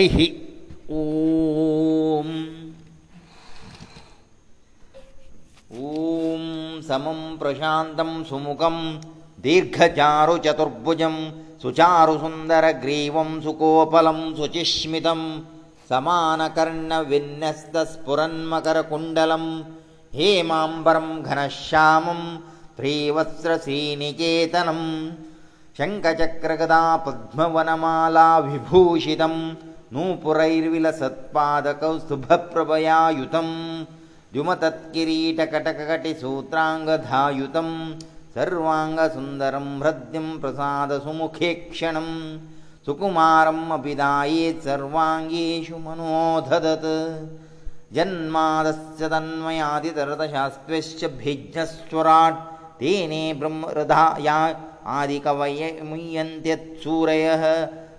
हरिः ॐ ॐ समं प्रशान्तं सुमुखं दीर्घचारुचतुर्भुजं सुचारुसुन्दरग्रीवं सुकोपलं सुचिष्मितं समानकर्णविन्यस्तस्फुरन्मकरकुण्डलं हेमाम्बरं घनश्यामं श्रीवस्त्रसीनिकेतनं शङ्खचक्रगदा पद्मवनमाला विभूषितम् नूपुरैर्विलसत्पादकौस्तुभप्रभयायुतम् द्युमतत्किरीटकटकघटिसूत्राङ्गधायुतम् सर्वाङ्गसुन्दरम् हृद्यम् प्रसादसुमुखेक्षणम् सुकुमारम् अपि दायेत् सर्वाङ्गेषु मनोधदत् जन्मादस्य तन्मयादितरतशास्त्रश्च भिज्ञस्वराट् तेने ब्रह्मृधाया आदिकवये मुह्यन्त्यत्सूरयः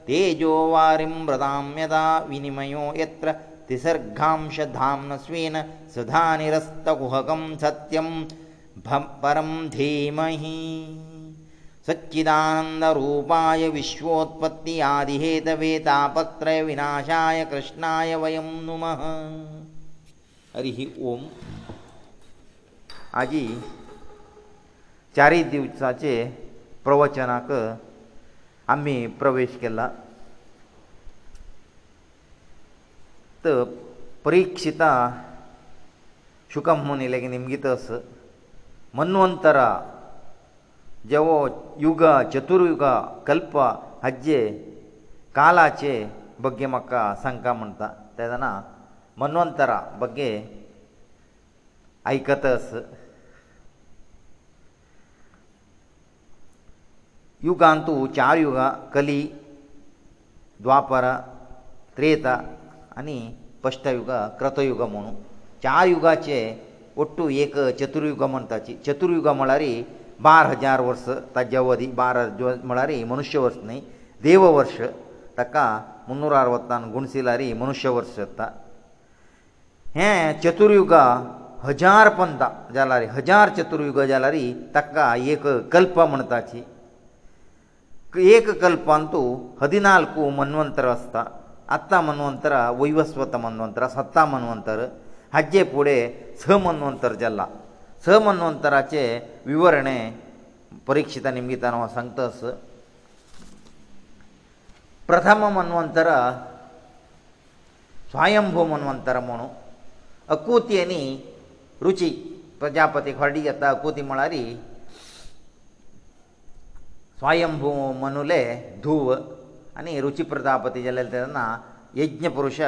तेजो वारिं व्रताम्यता विनिमयो यत्र तिसर्गांश धाम्न स्वेन सधा निरस्तकुहकं सत्यं परं धीमहि सच्चिदानन्दरूपाय विश्वोत्पत्ति आदिहेतवे तापत्रय विनाशाय कृष्णाय वयं नुमः हरिः ओम् आजी चारी दिवसाचे प्रवचनाक ಅಮ್ಮೆ ಪ್ರವೇಶ ಕೆಲ್ಲ ತಪ ಪರಿಕ್ಷಿತ ಶುಕಂ ಮೂನೆಗೆ ನಿಮಗೆ ತಸ ಮನ್ನಂತರ ಜವ ಯuga ಚತುರುಯuga ಕಲ್ಪ ಅಜ್ಜೆ ಕಾಲಾಚೆ ಬಗ್ಗೆಮಕ್ಕ ಸಂಕಮಂತ ತದನ ಮನ್ನಂತರ ಬಗ್ಗೆ ಐಕತಸ युगांतू चार युगां कली द्वापर त्रेत आनी पश्टयुग क्रतयुग म्हणून चार युगाचे ओट्टू एक चतुर्युग म्हण ताची चतुर्युग म्हळ्यार बार हजार वर्स ताजे अवधी बार म्हळ्यार मनुश्य वर्स न्ही देव वर्स ताका मुन्नूर अरवतान गुणसिलार मनुश्य वर्स येता हें चतुर्युग हजार पंथ जाल्यार हजार चतुर्युग जाल्यार ताका एक कल्प म्हणटाची ಏಕಕಲ್ಪಂತು 14 ಮನುಂತರಸ್ತ ಅತ್ತ ಮನುಂತರ ವೈವಸ್ವತ ಮನುಂತರ ಸತ್ತ ಮನುಂತರ ಹಜ್ಜೆಪುಡೆ ಛ ಮನುಂತರ ಜಲ್ಲ ಛ ಮನುಂತರಕೆ ವಿವರಣೆ ಪರಿಕ್ಷಿತ ನಿಮಗೆನ ಸಂಕ್ತಸ್ ಪ್ರಥಮ ಮನುಂತರ ಸ್ವಯಂಭು ಮನುಂತರ ಮಣು ಅಕೂತಿಯನಿ ರುಚಿ ಪ್ರಜಾಪತಿ ಹೊರಡಿದ ಅಕೂತಿ ಮಳಾರಿ ಸ್ವಯಂಭು ಮನುಲೇ ಧುವ ಅನಿ ರುಚಿ ಪ್ರತಾಪತಿ ಜಲ ತದನ ಯಜ್ಞ ಪುರುಷ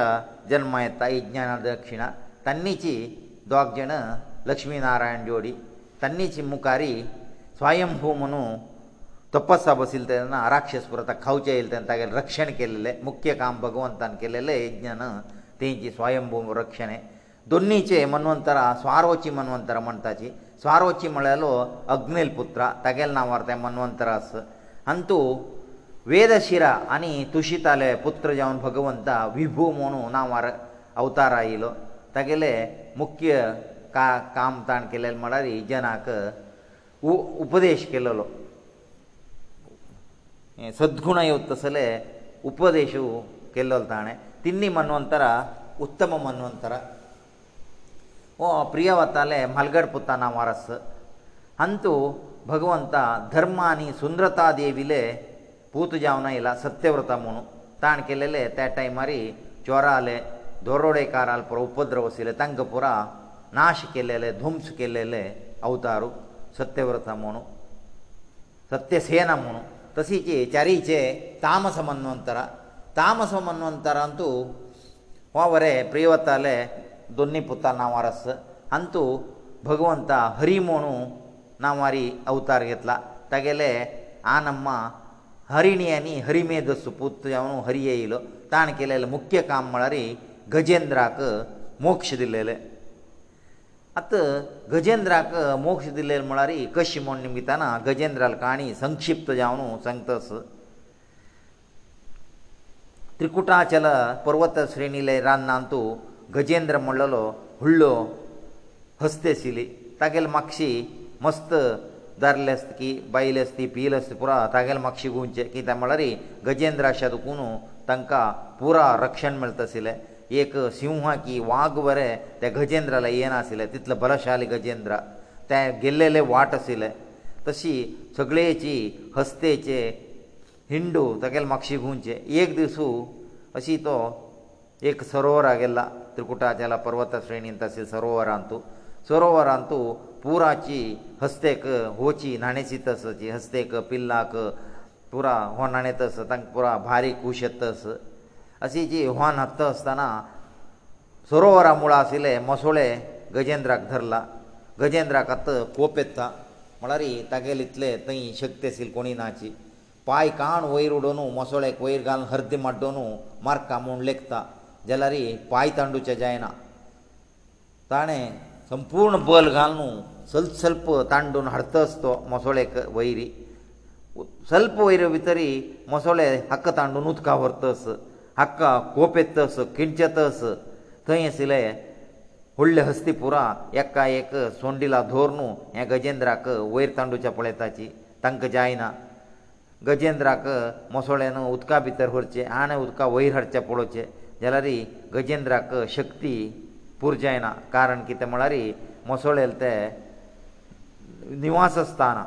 ಜನ್ಮೈ ತೈ ಜ್ಞಾನ ಅದಕ್ಷಿಣ ತನ್ನಿಚಿ ದ್ವಾಜ ಜನ ಲಕ್ಷ್ಮೀನಾರಾಯಣ ಜೋಡಿ ತನ್ನಿಚಿ ಮುಕಾರಿ ಸ್ವಯಂಭು ಮನು তপಸ್ಸು ವಸ ิล ತದನ ಆರಾಕ್ಷಸ ಪ್ರತಾ ಖೌಚೈಲ್ ತನ ತಗ ರಕ್ಷಣೆ ಕೆಳಲೇ ಮುಖ್ಯ ಕಾಂ ಭಗವಂತನ ಕೆಳಲೇ ಯಜ್ಞನ ತೀಜಿ ಸ್ವಯಂಭು ರಕ್ಷಣೆ ದುನ್ನೀಚೆ ಮನ್ವಂತರ ಸಾರೋಚಿ ಮನ್ವಂತರ म्हणತಾಚಿ ಸ್ವರೋಚ್ಚಿ ಮಳಲೋ ಅಗ್ನೈಲ್ ಪುತ್ರ ತಗೆಲ್ 나ಮರ್ಥೆ ಮನ್ನುಂತರಸ್ ಅಂತೂ ವೇದಶಿರ ಅನಿ ತುಶಿತಲೆ ಪುತ್ರ ಜಾವ್ನ್ ಭಗವಂತ ವಿಭೂಮೋನೋ 나ಮಾರ್ ಅವತಾರಾಯಿಲೋ ತಗೆಲೆ ಮುಖ್ಯ ಕಾಂ ತಾಣ केलेल ಮಾರೀ ಜನಾಕ ಉಪದೇಶ केलेलो ಸದ್ಗುಣ ಯುತ್ತಸಲೆ ಉಪದೇಶو केलेल ताणे ತಿನ್ನಿ ಮನ್ನುಂತರ ಉತ್ತಮ ಮನ್ನುಂತರ ಓ ಪ್ರಿಯವತale ಮಲಗಡಪುತ್ತಾนามರಸ್ ಹಂತು ಭಗವಂತ ಧರ್ಮಾನಿ ಸುಂದರತಾ ದೇವಿಲೇ ಪೂತಜಾವನ ಇಲ್ಲ ಸತ್ಯವ್ರತಮೋನು ತಾಣಕೆಲ್ಲೆ ಲೇ ತ ಆ ಟೈಮಾರಿ ಚೋರale ದೊರೊಡೆಕಾರರ ಉಪದ್ರವಸિલે ತಂಗಪುರ 나ಶಿಕೆಲ್ಲೆ ಲೇ ಧೂಮ್ಸ್ ಕೆಲ್ಲೆ ಲೇ ಅವತಾರು ಸತ್ಯವ್ರತಮೋನು ಸತ್ಯಸೇನಮೋನು ತಸಿ ಜೆ ಚಾರಿ ಜೆ ತಾಮಸಮನ್ನಂತರ ತಾಮಸಮನ್ನಂತರಂತು ಓವರೇ ಪ್ರಿಯವತale दोनी पुता नांवार आस आंतू भगवंत हरी म्हणू नांवारी अवतार घेतला तागेले आनम्म हरिणी आनी हरिमेद सुपूत जावन हरी येयलो ताण केलेलें मुख्य काम म्हळ्यार गजेंद्राक मोक्ष दिलेले आत गजेंद्राक मोक्ष दिलेले म्हळ्यार कशी म्हण निमिताना गजेंद्राल काणी संक्षिप्त जावन सांगतस त्रिकुटाचल पर्वत श्रेणीले रान्नांतू गजेंद्र म्हणलो हुल्लो हस्त आशिल्ली तागेले मातशी मस्त दारले आसता की बायल आसती पील आसता पुरो तागेले मातशी गुंचे कित्याक म्हळ्यार गजेंद्र आशा दुखून तांकां पुरो रक्षण मेळत आशिल्लें एक सिंहा की वाग बरें ते गजेंद्राला येनाशिल्ले तितले बलशाली गजेंद्र ते गेल्लेले वाट आशिल्ले तशी सगळेची हस्तेचे हिंडू तागेले मातशी गुंचे एक दिसू अशी तो एक सरोवर गेल्ला ತ್ರಿಕುಟಾಚಲ ಪರ್ವತ ಶ್ರೇಣಿ ಅಂತ ಸಿ ಸರೋವರ ಅಂತು ಸರೋವರ ಅಂತು ಪೂರಾಚಿ ಹಸ್ತೇಕ ಹೋಚಿ ನಾಣೆಸಿತಸಚಿ ಹಸ್ತೇಕ ಪಿಲ್ಲಾಕ ಪೂರ ಹೊನಾಣೆತಸ ತಂಗ ಪೂರ ಭಾರಿ ಕೂಶತಸ ಅಸಿ ಜಿ ಹೊನ ಹತ್ತ ಅಸ್ತನ ಸರೋವರ ಮೂಳ ಆಸಿಲೆ ಮೊಸೊಳೆ ಗಜೇಂದ್ರಕ ಧರ್ಲ ಗಜೇಂದ್ರಕ ಅತ್ತ ಕೋಪೆತ್ತ ಮಳರಿ ತಗೆಲಿತ್ಲೆ ತೈ ಶಕ್ತಿ ಸಿಲ್ ಕೋಣಿ ನಾಚಿ ಪಾಯ್ ಕಾಣ್ ವೈರುಡೋನು ಮೊಸೊಳೆ ಕೋಯಿರ್ ಗಾಲ್ ಹರ್ದಿ ಮಡ್ಡೋನು ಮಾರ್ಕ ಮುಂಡ್ಲೆಕ್ತಾ जाल्यार पांय तांडूचे जायना ताणें संपूर्ण बल घालून सल्प सल्प तांडून हाडतस तो मसोळेक वयरी सल्प वयर भितरी मसोळे हक्क तांडून उदका व्हरतस हक्क कोप येतस किंचतस थंय आशिल्ले व्हडले हस्ती पुरा एका एक सोंडिला धोरनू हे गजेंद्राक वयर तांडूच्या पळयताची तांकां जायना गजेंद्राक मसोळ्यान उदका भितर व्हरचें आनी उदका वयर हाडचें पळोवचें जाल्यार गजेंद्राक शक्ती पुरजाय ना कारण कितें म्हळ्यार मसोळेल ते निवास आसताना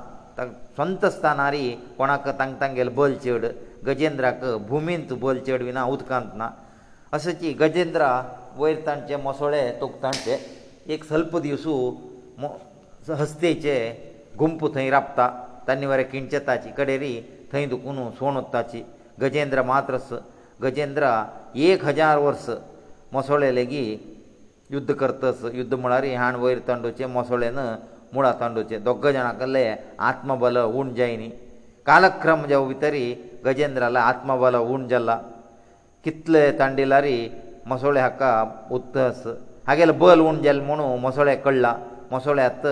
स्वंत स्थानार कोणाक तांकां तांगेलें बल चड गजेंद्राक भुमींत बल चड बी ना उदकांत ना अशेची गजेंद्रा वयर तांचे मसोळे तुक तांचे एक सल्प दिवसू हस्तेचे गुंप थंय राबता तांणी वरें किंचताची कडेरी थंय दुखून सोण उत्ताची गजेंद्र मात्र गजेंद्रा एक हजार वर्स मसोळे लेगीत युध्द करतस युध्द म्हळ्यार हाण वयर तांडोवचे मसोळे न मुळा तांडोवचे दोग जाणां कल्ले आत्मबल उण जायनी कालक्रम जे भितरी गजेंद्राला आत्मबल उण जाला कितले तांडिलारी मसोळे हाका उत्तस हागेले बल उण जाले म्हणू मसोळे कळ्ळा मसोळ्यात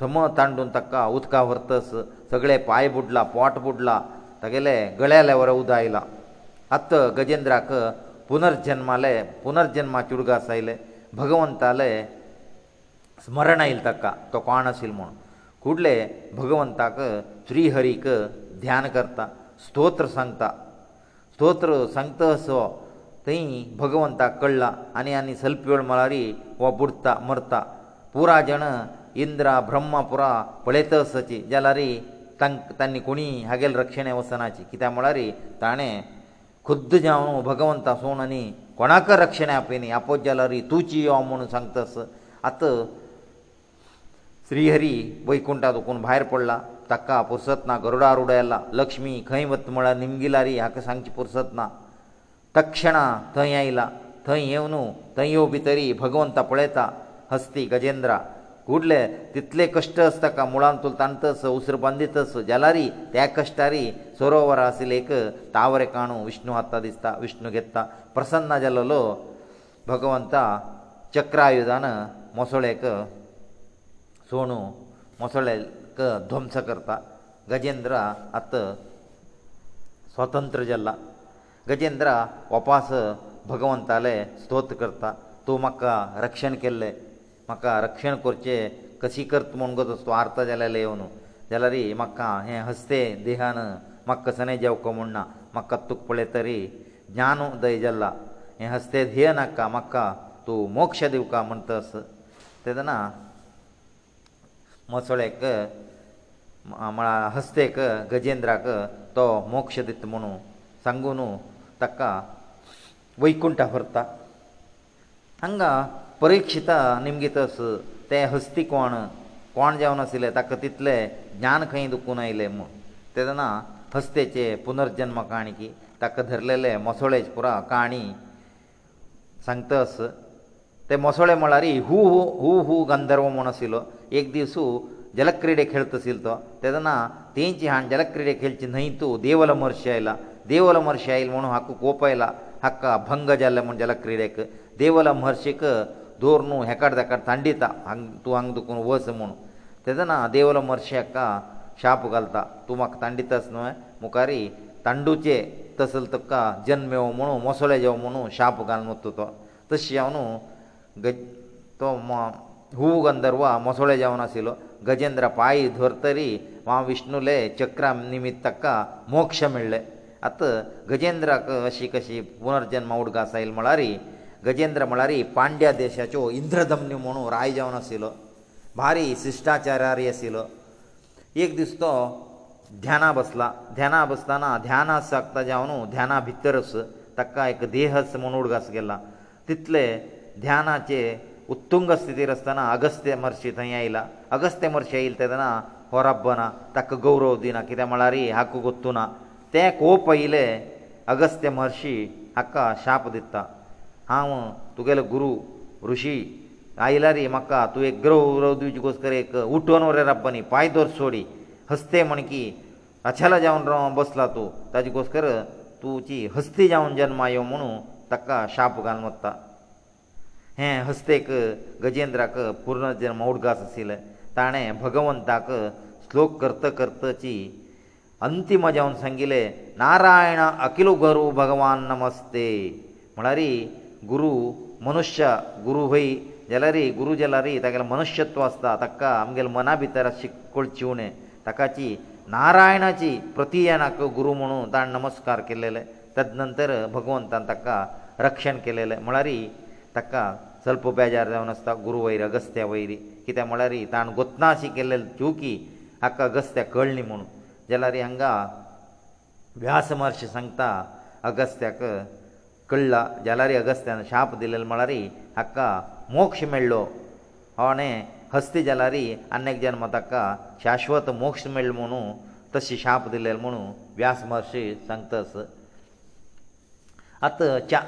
सम तांडून ताका उदका व्हरतस सगळे पांय बुडला पोट बुडला तागेले गळ्याल्या वर उदक आयला आत गजेंद्राक पुनर्जन्माले पुनर्जन्मा चुडगास आयले भगवंताले स्मरण आयलें ताका तो कोण आशिल्लो म्हूण फुडले भगवंताक श्रीहरीक ध्यान करता स्तोत्र सांगता स्तोत्र सांगता असो थंय भगवंताक कळ्ळां आनी आनी सल्पिवळ म्हळ्यारी वो बुडता मरता पुरा जण इंद्रा ब्रह्मा पुरा पळयतसाची जाल्यार तांक तांणी कोणी हागेल रक्षणे वचनाची कित्याक म्हळ्यार ताणें खुद्द जावन भगवंत आसूं आनी कोणाक रक्षण आपयनी आपोज्यालरी तूची यो म्हूण सांगतास आत श्रीहरी वैकुंठांत वचून भायर पडला ताका पुरसत ना गरुडार उडयला लक्ष्मी खंय वत म्हळ्यार निमगिलारी हाका सांगची पुरसत ना तक्षणा थंय आयला थंय येवन थंय येव भितरी भगवंत पळयता हस्ती गजेंद्रा कुडले तितले कश्ट आसा ताका मुळांत तांतस उसर बांदितस जालारी त्या कश्टारी सरोवर आशिल्ले एक तावरे काणू विष्णू हाता दिसता विष्णू घेता प्रसन्न जाल्लो भगवंत चक्रायुधान मोसळेक सोणू मोसळेक ध्वंस करता गजेंद्र आत स्वतंत्र जाला गजेंद्र उपास भगवंताले स्तोत्र करता तूं म्हाका रक्षण केल्लें ಮಕ್ಕ ರಕ್ಷಣೆ ಕುರ್ಚೆ ಕಸಿಕರ್ತ ಮೊಂದು ತಸ್ವ ಅರ್ಥ ಜಲ ಲೇವನು ಜಲರಿ ಮಕ್ಕ ಹсте ದೇಹನ ಮಕ್ಕ ಸನೇ ಜೊಕ್ಕ ಮಣ್ಣ ಮಕ್ಕ ತುಪ್ಪಳೆ ತರಿ ಜ್ಞಾನೋ ದೈಜಲ್ಲ ಹೆ ಹсте ದೇಹನ ಮಕ್ಕ तू मोक्ष दिवका म्हणतोस तेdna मोसळेक आमळा हस्ते ಗజేంద్రಕ तो मोक्ष दित्मونو सांगونو தக்க ವೈಕುಂಠ ವರ್ತ ಹಂಗ परिक्षिता निमगितस ते हस्ती कोण कोण जावन आशिल्ले ताका तितले ज्ञान खंय दुखून आयले म्हूण तेदना हस्तेचे पुनर्जन्म काणकी ताका धरलेले मसोळेच पुरो काणी सांगतस ते मसोळे म्हळ्यार हू हू हू हू गंधर्व म्हूण आशिल्लो एक दिसू जलक्रिडे खेळत आशिल्लो तो तेदना तेंची हाण जलक्रिडे खेळची न्हय तूं देवल मर्शी आयला देवल मर्शी आयल म्हणून हाका कोप आयला हाका भंग जाल्ले म्हूण जलक्रिडेक देवल महर्शीक दोर न्हू हेकाड तेकाड थांडिता हांग तूं हांग दुखून वच म्हूण तेदना देवलो मर्शी हाका शाप घालता तूं म्हाका थांडितास न्हू मुखारी तांडूचे तसल तुका जन्म येवो म्हणू मोसळे येवो म्हणू शाप घालून वता तो तशें हांव न्हू गज तो हू गंधर्व मोसळे जावन आशिल्लो गजेंद्र पायी धरतरी वा विष्णुले चक्रा निमित्ताका मोक्ष मेळ्ळे आतां गजेंद्राक अशी कशी पुनर्जन्म उडगास आयल म्हळ्यारी गजेंद्र म्हळ्यार पांड्या देशाच्यो इंद्रधम्य म्हणून राय जावन आशिल्लो भारी शिश्टाचारी आशिल्लो एक दीस तो ध्याना बसला ध्याना बसतना ध्यानास साकता जावन ध्याना भितरच ताका एक देहस म्हणून उडगास गेला तितले ध्यानाचे उत्तुंग स्थितीर आसतना अगस्त्य मर्शी थंय आयला अगस्त्य मर्शी येयला तेदना हो रब्बो ना ताका गौरव दिना कित्याक म्हळ्यार हाका गोत्तू ना ते कोप पयले अगस्त्य महर्शी हाका शाप दिता हांव तुगेलो गुरू ऋषी आयला रे म्हाका तूं एक ग्रह उरव दिवचे कोसकर एक उठोवन वरे रब्बानी पांय दर सोडी हस्ते म्हण की अछाला जावन रो बसला तूं ताजे कोसकर तुजी हस्ती जावन जल्मा यो म्हणू ताका शाप घालून वता हें हस्तेक गजेंद्राक पूर्ण जल्म उडगास आशिल्ले ताणें भगवंताक श्लोक करत करताची अंतीम जावन सांगिल्लें नारायण अखिल गुरू भगवान नमस्ते म्हळ्यार गुरू मनुश्य गुरू व्हय जाल्यार गुरू जाल्यार तागेलें मनुश्यत्व आसता ताका आमगेले मना भितर शिकोळ चिवणे ताकाची नारायणाची प्रतियेनाक गुरू म्हणून ताणें नमस्कार केलेले तेज नंतर भगवंतान ताका रक्षण केलेले म्हळ्यार ताका स्वल्प बेजार जावन आसता गुरू वयर अगस्त्या वयरी कित्याक म्हळ्यार ताणें गोतनाशी केल्लेले चिवकी हाका अगस्त्या कळ्ळी म्हूण जाल्यार हांगा व्यास महर्शी सांगता अगस्त्याक ಕಳ್ಳ ಜಲರಿ ಅಗಸ್ತನ ಶಾಪ ದಿಲ್ಲಲ್ ಮಲರಿ ಅಕ್ಕ ಮೋಕ್ಷಮೇಲ್ಲೋ ಆನೆ ಹಸ್ತಿ ಜಲರಿ ಅನ್ಯ ಜನ್ಮದಕ ಶಾಶ್ವತ ಮೋಕ್ಷಮೇಲ್ಲಮುನು ತಸಿ ಶಾಪ ದಿಲ್ಲಲ್ಮುನು ವ್ಯಾಸ್ಮರ್ಷಿ ಸಂತಸ ಅತ ಚಾ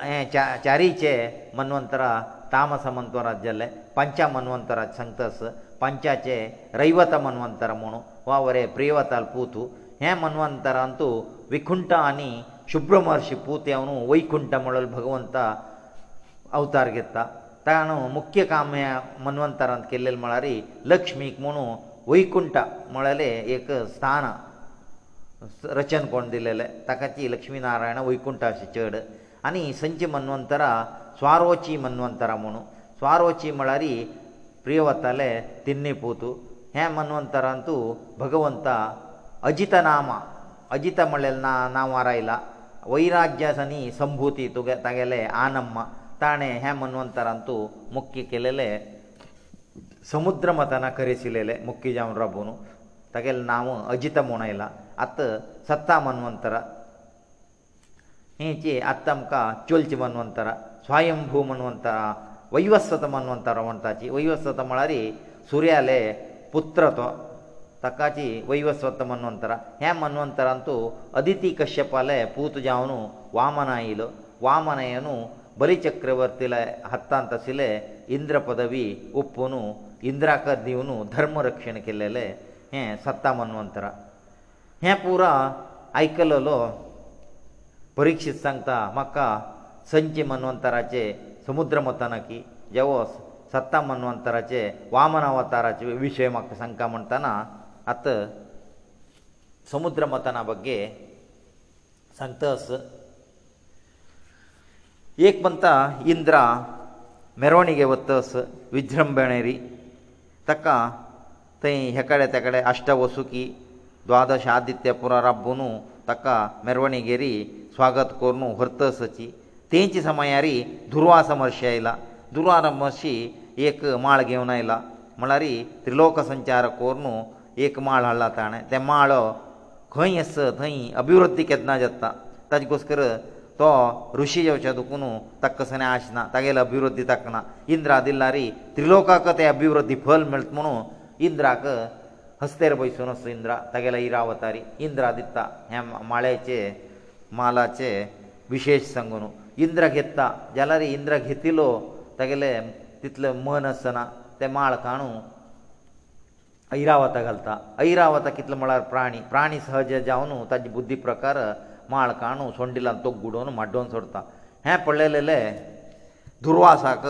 ಚಾರಿಚೆ ಮನುವಂತರ ತಾಮಸಮಂತ ವರಾಜಲ್ಲೆ ಪಂಚಮ ಮನುವಂತರ ಚಂತಸ ಪಂಚಾಚೆ ರೈವತ ಮನುವಂತರಮುನು ವಾವರೇ ಪ್ರೀವತಲ್ ಪೂತು ಹೇ ಮನುವಂತರಂತು ವಿಕುಂಟಾ ಅನಿ ಸುಬ್ರಹ್ಮಣ್ಯ ಪೂತೆಯವನು ವೈಕುಂಠ ಮೊಳಲ ಭಗವಂತ ಅವತಾರ್ ಗೆತ್ತ ತಾನ ಮುಖ್ಯ ಕಾರ್ಯ ಮನುವಂತರಂತ ಕೆಲ್ಲೆಲ್ ಮಳಾರಿ ಲಕ್ಷ್ಮೀಕ್ ಮೊನು ವೈಕುಂಠ ಮೊಳಲೆ ಏಕ ಸ್ಥಾನ ರಚನ್ ಕೊಂಡಿಲೆಲೆ ತಕತ್ತಿ ಲಕ್ಷ್ಮೀನಾರಾಯಣ ವೈಕುಂಠಾಶಿ ಚೇಡ ಅನಿ ಇಸಂಜಿ ಮನುವಂತರ ಸಾರೋಚಿ ಮನುವಂತರ ಮೊನು ಸಾರೋಚಿ ಮಳಾರಿ ಪ್ರಿಯವತಲೆ ತಿನ್ನಿಪೂತು ಹೇ ಮನುವಂತರಂತು ಭಗವಂತ ಅಜಿತನಾಮ ಅಜಿತ ಮೊಳೆಲ್ ನಾ ನಾರೈಲಾ ವೈರಾಗ್ಯಸನಿ ಸಂಭೂತಿ ತಗೆಲೇ ಆನಮ್ಮ ತಾನೆ ಹೇಮ ಅನ್ನುವಂತರಂತು ಮುಖ್ಯ ಕೆಲೇ ಸಮುದ್ರ ಮತನ ಕರೆಸಿಲೇ ಮುಖ್ಯ ಜಾನುರ ಬೋನು ತಗೆಲ್ ನಾಮ ಅಜಿತ ಮೋನೈಲ ಅತ ಸತ್ತಾ ಮನುವಂತರ ನೀಚ ಅತ್ತಮ್ ಕಾ ಚುಲ್ಚ ಮನುವಂತರ ಸ್ವಯಂಭೂ ಮನುವಂತರ ವೈವಸ್ವತಮ ಅನ್ನುವಂತ ರವಂತಾಚಿ ವೈವಸ್ವತ ಮಳರಿ ಸೂರ್ಯಾಲೆ ಪುತ್ರತೋ ಸತ್ತಾಚಿ ವೈವಸ್ವತ್ತಮ ಅನ್ನುವಂತರ हेम ಅನ್ನುವಂತರಂತು ಅದಿತಿ ಕಶ್ಯಪale ಪೂತ ಜಾವನು ವಾಮನಾಯಿಲೋ ವಾಮನಯನು ಬಲಿ ಚಕ್ರವರ್ತಿಲ ಹತ್ತಂತ ಸಿಲೆ ಇಂದ್ರ ಪದವಿ ಉಪ್ಪುನು ಇಂದ್ರಕಾದಿಯುನು ಧರ್ಮ ರಕ್ಷಣಕೆ ಲೇ ಹೇ ಸತ್ತಾಮ ಅನ್ನುವಂತರ ಹೇ ಪೂರ ಐಕಲ ಲೋ ಪರಿಕ್ಷಿತ ಸಂತ ಮಕ್ಕ ಸಂಚೆಮ ಅನ್ನುವಂತರಚೆ ಸಮುದ್ರಮತನಕಿ ಜವಸ್ ಸತ್ತಾಮ ಅನ್ನುವಂತರಚೆ ವಾಮನ ಅವತಾರ ವಿಷಯಮಕ್ಕ ಸಂಕಮಂತನ ಅತ ಸಮುದ್ರ ಮತನ ಬಗ್ಗೆ ಸಂತಸ ಏಕ್ ಮಂತ ಇಂದ್ರ ಮೆರವಣಿಗೆ ವತ್ತಸ ವಿಜೃಂಭಣೆರಿ ತಕ ತೈ ಹೆಕಡೆ ತಕಡೆ ಅಷ್ಟವಸುಕಿ ದ್ವಾದಶ ಆದಿತ್ಯ ಪುರರಬ್ಬುನು ತಕ ಮೆರವಣಿಗೆರಿ ಸ್ವಾಗತ ಕೋರ್ನು ಹೊರ್ತಸಚಿ ತೇಂಚಿ ಸಮಯಾರಿ ದುರ್ವಾಸ ಮರ್ಷಿ ಆಯಿಲ ದುರ್ವಾರ ಮರ್ಷಿ ಏಕ ಮಾಳ ಗೆವನ ಆಯಿಲ ಮಳರಿ ತ್ರಿಲೋಕ ಸಂಚಾರ ಕೋರ್ನು एक माळ हाडला ताणें तें माळ खंय आस थंय अभिवृद्धी केन्ना जाता ताजे घोसकर तो ऋशी येवच्या दुखून ताका कसो आश ना तागेले अभिवृद्धी ताका ना इंद्रा दिल्लारी त्रिलोकाक ते अभिवृद्धी फल मेळत म्हणून इंद्राक हस्तेर बसून असो इंद्रा तागेले इरावतारी इंद्रा दिता हे माळ्याचे मालाचे विशेश सांगून इंद्र घेता जाल्यार इंद्र घेतिल्लो तागेले तितले मन आसना ते माळ काणू ಐರಾವತ ಗಲ್ತ ಐರಾವತ ಕಿತ್ಲ ಮಳಾರ ಪ್ರಾಣಿ ಪ್ರಾಣಿ ಸಹಜ ಜಾವನು ತಾದಿ ಬುದ್ಧಿ ಪ್ರಕಾರ ಮಾಳ್ಕಾನು ಸೋಂಡಿಲನ್ ತೊಗ್ಗುಡೋನು ಮಡ್ಡೋನ್ ಸೋರ್ತ ಹಾ ಪೊಳ್ಳೆಲೆ ದುರ್ವಾಸಾಕ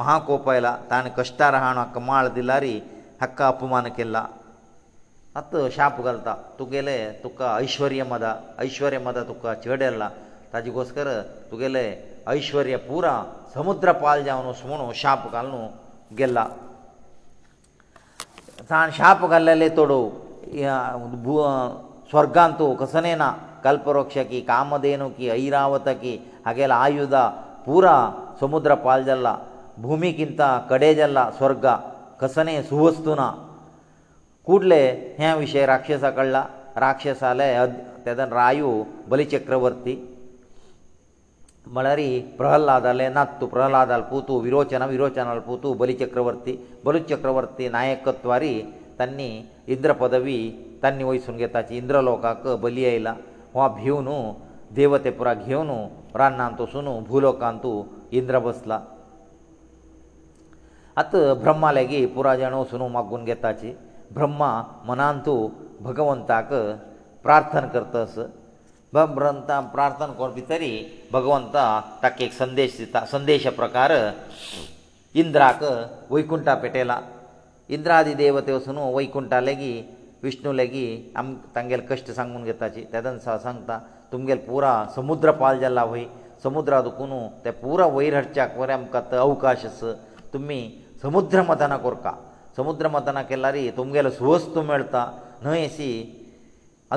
ಮಹಾಕೋಪೈಲ ತಾನ ಕಷ್ಟಾ ರಹಾನು ಅಕ ಮಾಳ್ದಿಲಾರಿ ಹಕ್ಕಾ ಅಪಮಾನಕೆಲ್ಲ ಅತ್ತು ಶಾಪ ಗಲ್ತ ತುಗೆಲೆ ತುಕ್ಕ ಐಶ್ವರ್ಯ ಮದ ಐಶ್ವರ್ಯ ಮದ ತುಕ್ಕ ಚೇಡೆಲ್ಲ ತಾದಿ ಗೋಸ್ಕರ ತುಗೆಲೆ ಐಶ್ವರ್ಯ پورا ಸಮುದ್ರಪಾಲ್ ಜಾವನು ಸುણો ಶಾಪ ಗಲ್ನು ಗೆಲ್ಲಾ தான் ಶಾಪ್ ಗಲ್ಲೆ ಲೇ ತೊಡು ಒಂದು ಸ್ವರ್ಗ ಅಂತ ಒಂದಸನೇನ ಕಲ್ಪರೋಕ್ಷಕೀ ಕಾಮದೇನೋಕೀ ಐರಾವತಕೀ ಹಾಗೇ ಲಾಯುದ پورا ಸಮುದ್ರಪಾಲ್ಜಲ್ಲ ಭೂಮಿಗಿಂತ ಕಡೆಜಲ್ಲ ಸ್ವರ್ಗ ಕಸನೇ ಸುವಸ್ತುನ ಕೂಟಲೇ ವಿಷಯ ರಾಕ್ಷಸಕಳ್ಳಾ ರಾಕ್ಷಸ ಆಲೇ ತದನ ರಾಯು ಬಲಿ ಚಕ್ರವರ್ತಿ म्हळ्यार प्रहलादाले नात तूं प्रहलादाल पुतू विरोचना विरोचनाल पुतू बलिचक्रवर्ती बलिचक्रवर्ती नायकत्वारी तांणी इंद्र पदवी तांणी वयसून घेताची इंद्रलोकाक बली आयला हो भिवन देवतेपुराक घेवन रान्नांत वसून भूलोकांत इंद्र बसला आत ब्रह्मा लेगीत पुरा जाण वसून मागून घेताची ब्रह्मा मनांतू भगवंताक प्रार्थना करतास ब्रंथा प्रार्थना करपी तरी भगवंत ताका एक संदेश दिता संदेश प्रकार इंद्राक वैकुंठा पेटयला इंद्रादी देवते वचून वैकुंठा लेगीत विष्णू लेगीत आम तांगेले कश्ट सांगून घेताची तेदंत सांगता तुमगेले पुरा समुद्र पाल जाला वय समुद्रा दुखून ते पुरा वयर हाडच्याक बरें आमकां तो अवकाश आस तुमी समुद्र मतना कोरता समुद्र मतना केल्यार तुमगेलो सुवस्त मेळता न्हय अशी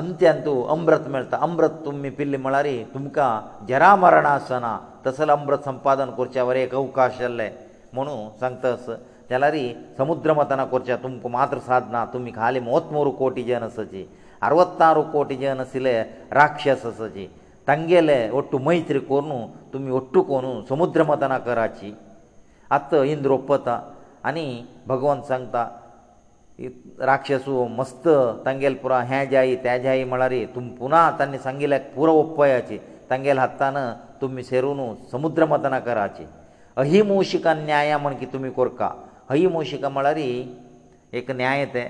ಅಂತೆಂತು ಅಮೃತ ಮಲ್ತ ಅಮೃತ ತುಮ್ಮಿ ಪಿಲ್ಲಿ ಮಳಾರಿ ತುಮ್ಕ ಜರ ಮರಣಾಸನ ತಸಲ ಅಮೃತ ಸಂಪಾದನ ಕುರ್ಚಿಯ ವರೆಕ ಅವಕಾಶalle ಮನವು ಸಂತಸ ತಲಾರಿ ಸಮುದ್ರ ಮತನ ಕುರ್ಚಾ ತುಮ್ಕು ಮಾತ್ರ ಸಾಧನ ತುಮಿ ಖಾಲಿ 33 ಕೋಟಿ ಜನಸಜಿ 66 ಕೋಟಿ ಜನಸિલે ರಾಕ್ಷಸಸಜಿ ತಂಗೆಲೆ ಒಟ್ಟು ಮೈತ್ರಿಕೋರುನು ತುಮಿ ಒಟ್ಟು ಕೋನು ಸಮುದ್ರ ಮತನ ಕರಾಚಿ ಅತ್ತ ಇಂದ್ರೋಪತ ಅನಿ ભગવાન ಹೇಳ್ತಾ राक्षसो मस्त तांगेल पुरो हे जायी ते जायी म्हळ्यार तुम पुना तांणी सांगिल्ले पुरो उपायाची तांगेल हातान तुमी सेरून समुद्र मतना कराची अहिमुशिका न्याय म्हण की तुमी कोरका अहिमुशिका म्हळ्यार एक न्याय ते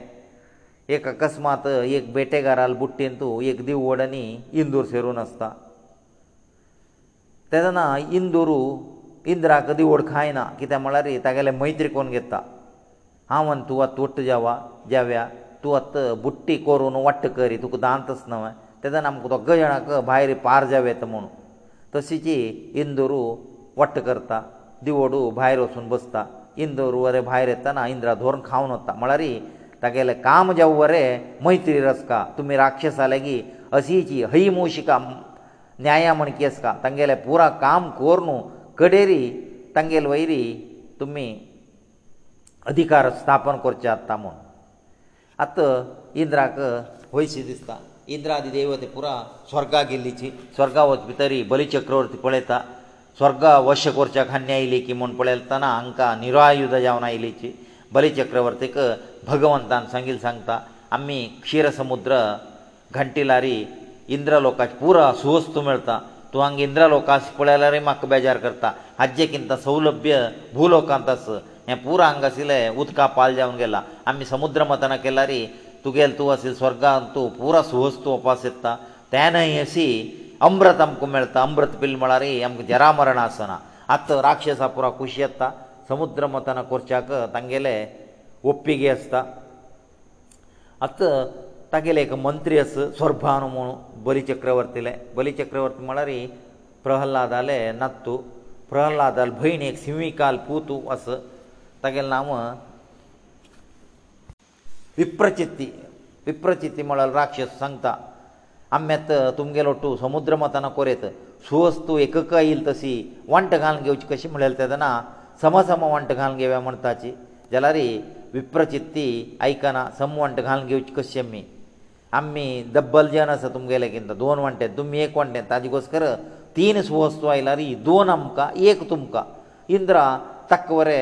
एक अकस्मात एक बेटेगाराल बुट्टेन तूं एक दिवड आनी इंदूर सेरून आसता तेदना इंदुरू इंद्राक दिवड खायना कित्याक म्हळ्यार तागेले मैत्री कोण घेता हांव आनी तूं आतां वट्ट जेवा जेव्या तूं आतां बुट्टी करून वट्ट करी तुका दांत आसना तेदान आमकां दोगां जाणांक भायर पार जावं येता म्हणून तशीची इंदोरू वट्ट करता दिवडू भायर वचून बसता इंदोर वरें भायर येताना इंद्रा धोरण खावन वता म्हळ्यार तागेलें काम जावं वरें मैत्री रसका तुमी राक्षस जाले की अशीची हयी मुशिका न्याया म्हण केस का तांगेलें पुरा काम कोर न्हू कडेरी तांगेले वयरी तुमी अधिकार स्थापन करचे आसता म्हूण आतां इंद्राक वयशी दिसता इंद्रादी देव ते पुरा स्वर्गा गेल्लीची स्वर्गा वचपी तरी बलीचक्रवर्ती पळयता स्वर्गा वश करच्या खान्य आयली की म्हूण पळयताना हांकां निरायुद जावन आयलीची बलीचक्रवर्तीक भगवंतान सांगिल्ले सांगता आमी क्षीर समुद्र घंटी लारी इंद्र लोकाची पुरा सुवस्त मेळटा तूं हांगा इंद्र लोकास पळयल्यारय म्हाका बेजार करता हाजे किंत सौलभ्य भूलोकांत आसा ಯಾ ಪೂರ ಅಂಗಸિલે ಉತ್ಕಾಪಾಳ ಜонಗೆಲ್ಲ ಅಮಿ ಸಮುದ್ರ ಮತನಕೆಲ್ಲರಿ ತುಗೆಲ್ತು ಅಸಿ ಸ್ವರ್ಗಂತು ಪೂರ ಸುಹಸ್ತು ಉಪಾಸಿತ್ತ ತಾನೈಸಿ ಅಮೃತಂ ಕುಮೆಳ್ತಾ ಅಮೃತ ಪಿಲ್ ಮಳಾರಿ ಯಂ ಜರ ಮರಣಾಸನ ಅತ ರಾಕ್ಷಸಾ ಪೂರ ಖುಷಿಯತ್ತ ಸಮುದ್ರ ಮತನ ಕೊರ್ಚಾಕ ತಂಗೆಲೆ ಒಪ್ಪಿಗೆಯಸ್ತ ಅತ ತಗೆಲೇಕ ಮಂತ್ರಿಯಸ್ ส র্বಾನಮನು ಬಲಿ ಚಕ್ರವರ್ತಿಲೇ ಬಲಿ ಚಕ್ರವರ್ತಿ ಮಳಾರಿ ಪ್ರಹ್ಲಾದಾಲೆ ನತ್ತು ಪ್ರಹ್ಲಾದಲ್ ಭೈನಿಕ್ ಸಿಂಹಿಕಾಲ್ ಪೂತು ಆಸ ತಕೇಲ ನಾಮ ವಿಪ್ರಚಿತ್ತಿ ವಿಪ್ರಚಿತ್ತಿ ಮೊಳಲ ರಾಕ್ಷಸ ಸಂತ ಅಮ್ಮ್ಯಾ ತುಮ್ಗೇ ಲೊಟ್ಟು ಸಮುದ್ರ ಮತನ ಕೊರೆತ ಸುವಸ್ತು ಏಕಕಾಯil ತಸಿ ವಂಟಗಾನ ಗೆವುಚಿ कशी मिळाल ತದನ ಸಮಸಮ ವಂಟಗಾನ ಗೆವೆ म्हणताची ಜಲಾರಿ ವಿಪ್ರಚಿತ್ತಿ ಐಕನ ಸಮ ವಂಟಗಾನ ಗೆವುಚಿ ಕಶ್ಯಮಿ ಅಮ್ಮಿ dobbal jena sa tumgela kinda don vantat tummi ek vantat aji gos karu teen suvastu ailari don amka ek tumka indra takvare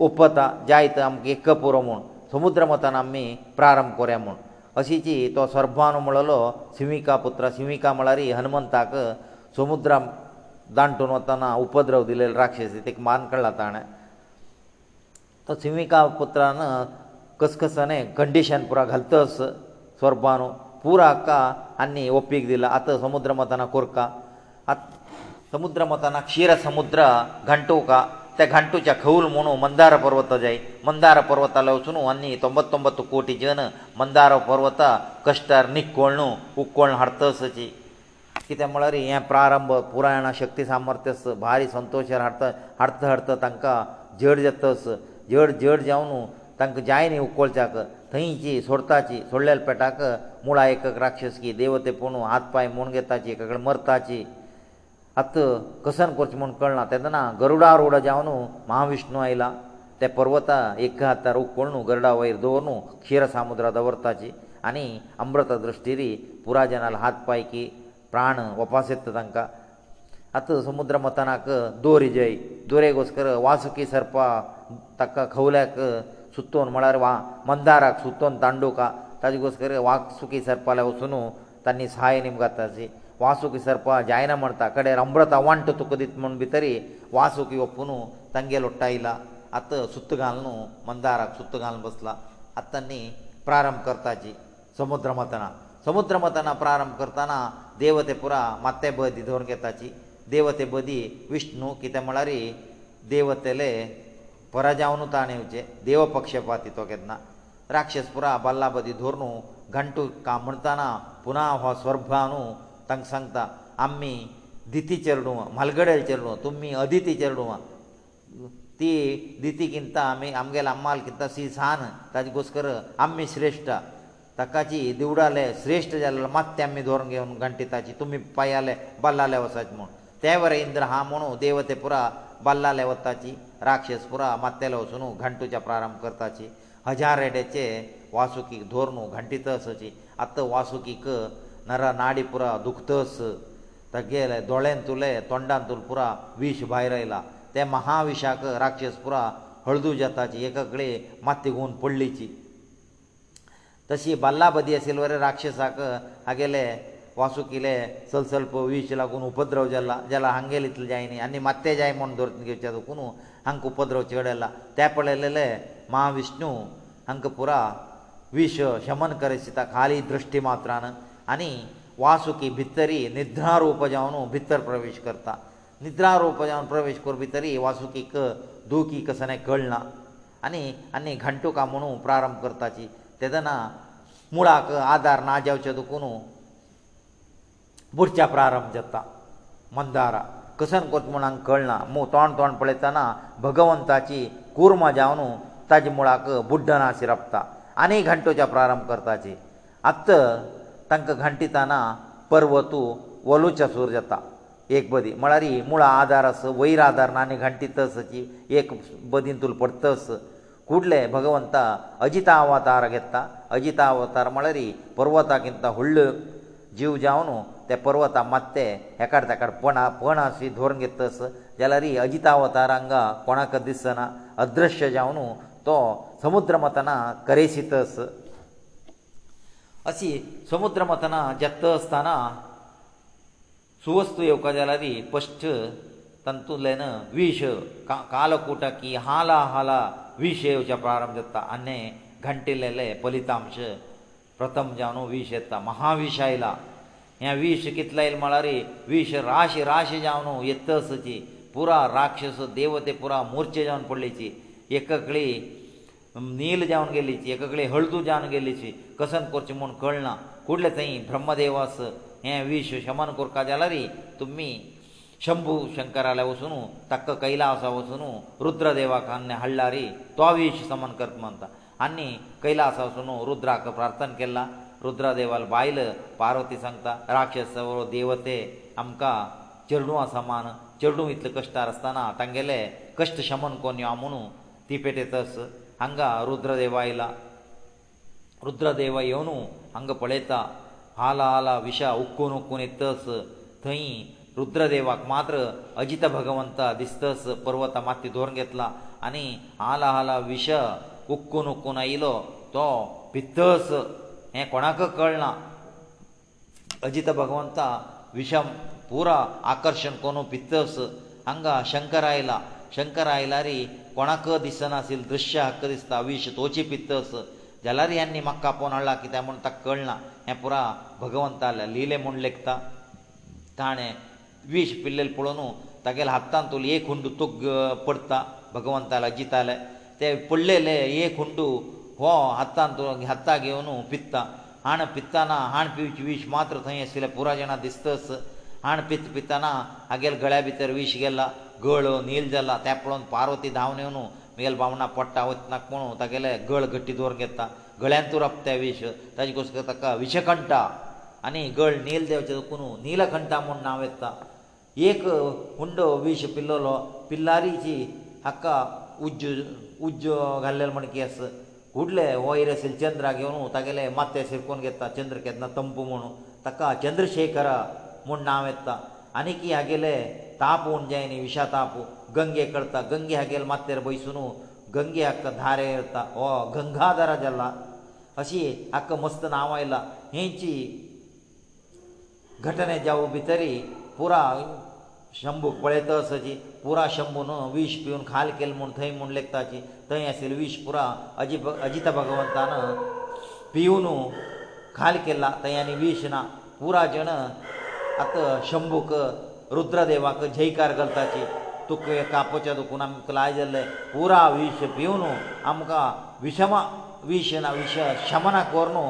उपता जायत आमकां एक पुरो म्हूण समुद्र मतान आमी प्रारंभ करया म्हूण अशीची तो सर्भान म्हणलो सिमिका पुत्र सिमिका म्हळ्यार हनुमंताक समुद्रा दांटून वताना उपद्रव दिलेले राक्षसी तेका मान काडला ताणें तो सिमिका पुत्रान कसकसाने कंडिशन पुरो घालतस स्वरभानू पुरो हाका आनी ओपीक दिला आतां समुद्र मताना कोरका आत समुद्र मताना क्षीर समुद्र घंटोवका ते घांटूच्या खौल म्हणू मंदार पर्वत जाय मंदार पर्वताले वचून आनी तोंबत्तोंबत्त कोटी जन मंदार पर्वत कश्टार निकोळणू उकोळण हाडतसची कितें म्हळ्यार हे प्रारंभ पुरायणा शक्ती सामर्थ्यस भारी संतोशार हाडत हाडत हाडत तांकां जड जातस जड जड जावन तांकां जाय न्ही उकोळच्याक थंयची सोडताची सोडलेल्या पेटाक मुळा एक राक्षस की देवते पोंदू हात पांय म्हूण घेताची एक कडेन मरताची ಅತ ಕಸನ್ ಪರ್ಚಮನ್ ಕಳ್ನ ತದನ ಗರುಡಾರೋಡ ಜಾವನು ಮಹಾ ವಿಷ್ಣು ಐಲ ತ ಪರ್ವತ ಏಕhattaruk ಕೊಳ್ನು ಗರುಡಾಯೆರ ದೊನು ಖೀರ್ ಸಮುದ್ರದ ವರ್ತಾಚಿ ಅನಿ ಅಮೃತ ದೃಷ್ಟಿ รี ಪುರಾಜನಲ हात ಪೈಕಿ प्राण ವಾಪಾಸೆತ್ತ ತಂಕ ಅತ ಸಮುದ್ರ ಮತನಕ ದೋರಿ ಜೈ ದೊರೆಗೋಸ್ಕರ ವಾಸಕಿ ಸರ್ಪ ತಕ್ಕ ಕೌಲ್ಯಕ ಸುತ್ತುನ್ ಮಳಾರ ವಾ ಮಂದಾರಕ ಸುತ್ತುನ್ ತಾಂಡೂಕ ತದಿಗೋಸ್ಕರ ವಾಸುಕಿ ಸರ್ಪ ಲವಸುನು ತನ್ನ ಸಹಾಯ ನಿಯಮಗತ್ತಸಿ वासुकी सरपा जायना म्हण ताकडे अमृत अवांट तुका दित म्हूण भितरी वासुकी हो पुनू तांगेलो आयला आतां सुत्त घालून मंदाराक सुत्त घालून बसला आतां न्ही प्रारंभ करता जी समुद्र मतना समुद्र मतना प्रारंभ करतना देवते पुरा माते बदी धरून घेताची देवते बदी विष्णू कितें म्हळ्यार देवतेले पराजावन ताणें येवचे देवपक्षपाती तो घेतना राक्षस पुरा बल्ला बदी धरून घंटू काम म्हणटना पुना हो स्वर्भानू तांकां सांगता आमी दिती चेडूं म्हालगडेल चेडूं तुमी अदिती चेडूं ती दिती किंता आमी आमगेले अम्माल किंता सी सान ताजे घोस्कर आमी श्रेश्ठ ताकाची देवडाले श्रेश्ठ जाल्ले मात्ते आमी धोरण घेवन घंटी ताची तुमी पायाले बल्लाले वचाचे म्हूण ते वरे इंद्र हा म्हणू देवते पुरा बल्लाले वताची राक्षस पुरा मात्तेले वचून घंटूच्या प्रारंभ करताची हजार रेड्याचे वासुकीक धोरणू घंटी तसची आतां वासुकीक ನರ ನಾಡಿ ಪುರ ದುಃಖತಸ ತಗ್ಗೇಲೆ ದೊಳೆನ್ ತುಲೆ ತೊಂಡಾನ್ ತುಲ್ ಪುರ ವಿಷ ಬಾಯ್ರೈಲ ತೆ ಮಹಾವಿಷಾಕ ರಾಕ್ಷಸ ಪುರ ಹಳದು ಜತಾಚಿ ಏಕಕಡೆ ಮತ್ತೆ ಗೂನ್ ಪೊಳ್ಳಿಚಿ ತಸಿ ಬಲ್ಲಾಬದಿ ಅಸಿಲ್ವರೆ ರಾಕ್ಷಸಾಕ ಹಾಗೆಲೆ ವಾಸುಕಿಲೆ ಸಲ್ ಸಲ್ಪ ವಿಷ ಲಾಗೂನ್ ಉಪದ್ರವ ಜಲ್ಲ ಜಲ ಹಂಗೇಲ್ ಇತ್ಲ ಜಾಯಿನಿ ಅನ್ನಿ ಮತ್ತೆ ಜಾಯಿ ಮೊಂಡ್ ದೊರ್ತಿನ ಗೆಚದಕುನು ಹಂಕ ಉಪದ್ರವ ಚೇಡಲ್ಲ ತ್ಯಾಪಳೆಲ್ಲೆ ಮಹಾವಿಷ್ಣು ಹಂಕ ಪುರ ವಿಷ ಶಮನ ಕರೆಸಿತ ಖಾಲಿ ದೃಷ್ಟಿ ಮಾತ್ರಾನ आनी वासुकी भितरी निद्रारूप जावन भितर प्रवेश करता निद्रारूप जावन प्रवेश करून भितरी वासुकीक दुखी कसले कळना आनी आनी घंटुका म्हणून प्रारंभ करताची तेदना मुळाक आदार ना जावचे दुखून बुरच्या प्रारंभ जाता मंदारा कसन कोत म्हूण कळना मू तोंड तोंड पळयतना भगवंताची कुर्मा जावन ताजे मुळाक बुड्ढ ना शिरपता आनी घंटोच्या प्रारंभ करताची आत्त तांकां घांटिताना पर्वतू वलूचासूर जाता एक बदी म्हळ्यार ही मुळां आदार आस वयर आदार ना आनी घांटी तसची एक बदीन तुल पडत तस कुडले भगवंता अजिता अवतार घेता अजिता अवतार म्हळ्यार ही पर्वताकिंत व्हडल जीव जावन ते पर्वता मात्ते एकाड तेकाड पणा पणा अशी धोरण घेत तस जाल्यार ही अजिता अवतार हांगा कोणाक दिसना अदृश्य जावन तो समुद्र मतना करेसी तस अशी समुद्र मथना जत्त आसतना सुवस्तू येवपाक जाल्यार स्पश्ट तंतूंतल्यान विश कालकूट की हाला हाला विष येवचे प्रारंभ जाता आनी घंटिल्ले पलितांश प्रथम जावन विष येता महाविश आयला हे विश कितले आयले म्हळ्यार विष राश राश जावन येत पुरा राक्षस देवते पुरा मोर्चे जावन पडलेची एककळी नील जावन गेल्लीची एका कडेन हळदू जावन गेल्लीची कसन करचें म्हूण कळना कुडलें थंय ब्रह्मदेवास हें विश शमन कोरता जाल्यार तुमी शंभू शंकराल्या वचून ताका कैलासा वचून रुद्रदेवाक आनी हाडल्यार तो विश समन करत म्हणटा आनी कैलासा वचून रुद्राक प्रार्थना केला रुद्रदेवाल बायल पार्वती सांगता राक्षस देवते आमकां चेडूं आसा मान चेडूं इतले कश्टार आसतना तांगेले कश्ट शमन कोन यो म्हणू ती पेटयतास ಹಂಗ ರುದ್ರದೇವ ಇಲ್ಲ ರುದ್ರದೇವ ಏನು ಹಂಗ ಪಳೆತ ಹಾಲ ಹಾಲ ವಿಷ ಉಕ್ಕು ನುಕ್ಕು ನಿತ್ತಸ ತೈ ರುದ್ರದೇವಕ್ಕೆ ಮಾತ್ರ ಅಜಿತ ಭಗವಂತ ದಿಸ್ತಸ ಪರ್ವತ ಮಾತಿ ದೋರ್ನ್ ಗೆತ್ಲ ಅನಿ ಹಾಲ ಹಾಲ ವಿಷ ಉಕ್ಕು ನುಕ್ಕು ನೈಲ ತೋ ಪಿತ್ತಸ ಹೆ ಕೊಣಕ ಕಳ್ನ ಅಜಿತ ಭಗವಂತ ವಿಷಂ ಪೂರ ಆಕರ್ಷಣ ಕೋನು ಪಿತ್ತಸ ಹಂಗ ಶಂಕರ ಇಲ್ಲ ಶಂಕರ ಇಲ್ಲ ರೀ कोणाक दिसनासील दृश्य हक्क दिसता विश तोची पित्त अस जाल्यार ह्यांनी म्हाका कापोवन हाडला कित्याक म्हूण ताका कळना हें पुरा भगवंताले लिहले म्हूण लेखता ताणें विश पिल्लेल पळोवन तागेले हातान तुलो एक हुंडू तुग पडता भगवंताले जिताले ते पडलेले एक हुंडू हो हातान हाता घेवन पित्ता हाण पित्ताना हाण पिवची विश मात्र थंय आशिल्ले पुराय जाणां दिसतस हाण पित्त पिताना हागेल गळ्या भितर विश गेला गळ नील जाला तें पळोवन पार्वती धांवन येवन मेल बावणा पडटा वयतना कोण तागेले गळ घट्टी दवर घेता गळ्यान तुरप तें विश ताजे कसो ताका विशकंठ आनी गळ नील देवचे कोण नीलकंठा म्हूण नांव येता एक हुंडो विश पिल्लोलो पिल्लारीची हाका उज्ज उज्ज घाल्लेलो म्हण केस उडले वयर आसले चंद्राक येवन तागेले माथे शिरकोन घेता चंद्र केन्ना तंप म्हूण ताका चंद्रशेखर म्हूण नांव येता आनीक हागेले तापोवन जाय न्ही विशा तापू गंगे करता गंगे हागेले माथ्यार बसून गंगे हक्क धारे येता हो गंगाधारा जाला अशी हक्क मस्त नांव आयला हेंची घटने जावं भितरी पुरा शंभू पळयतसाची पुरा शंभू न्हू विश पिवन खाल केलें म्हूण थंय म्हूण लेखताची थंय आशिल्लें विश पुरा अजी अजित भगवंतान पिवन खाल केला थंय आनी विश ना पुरा जण आतां शंभूक रुद्रदेवाक जयकार करताची तुका हे कापोच्या दुखून आमकां लाय जाल्ले पुरा विश भिवन आमकां विशम विश ना विश शमना कोर न्हू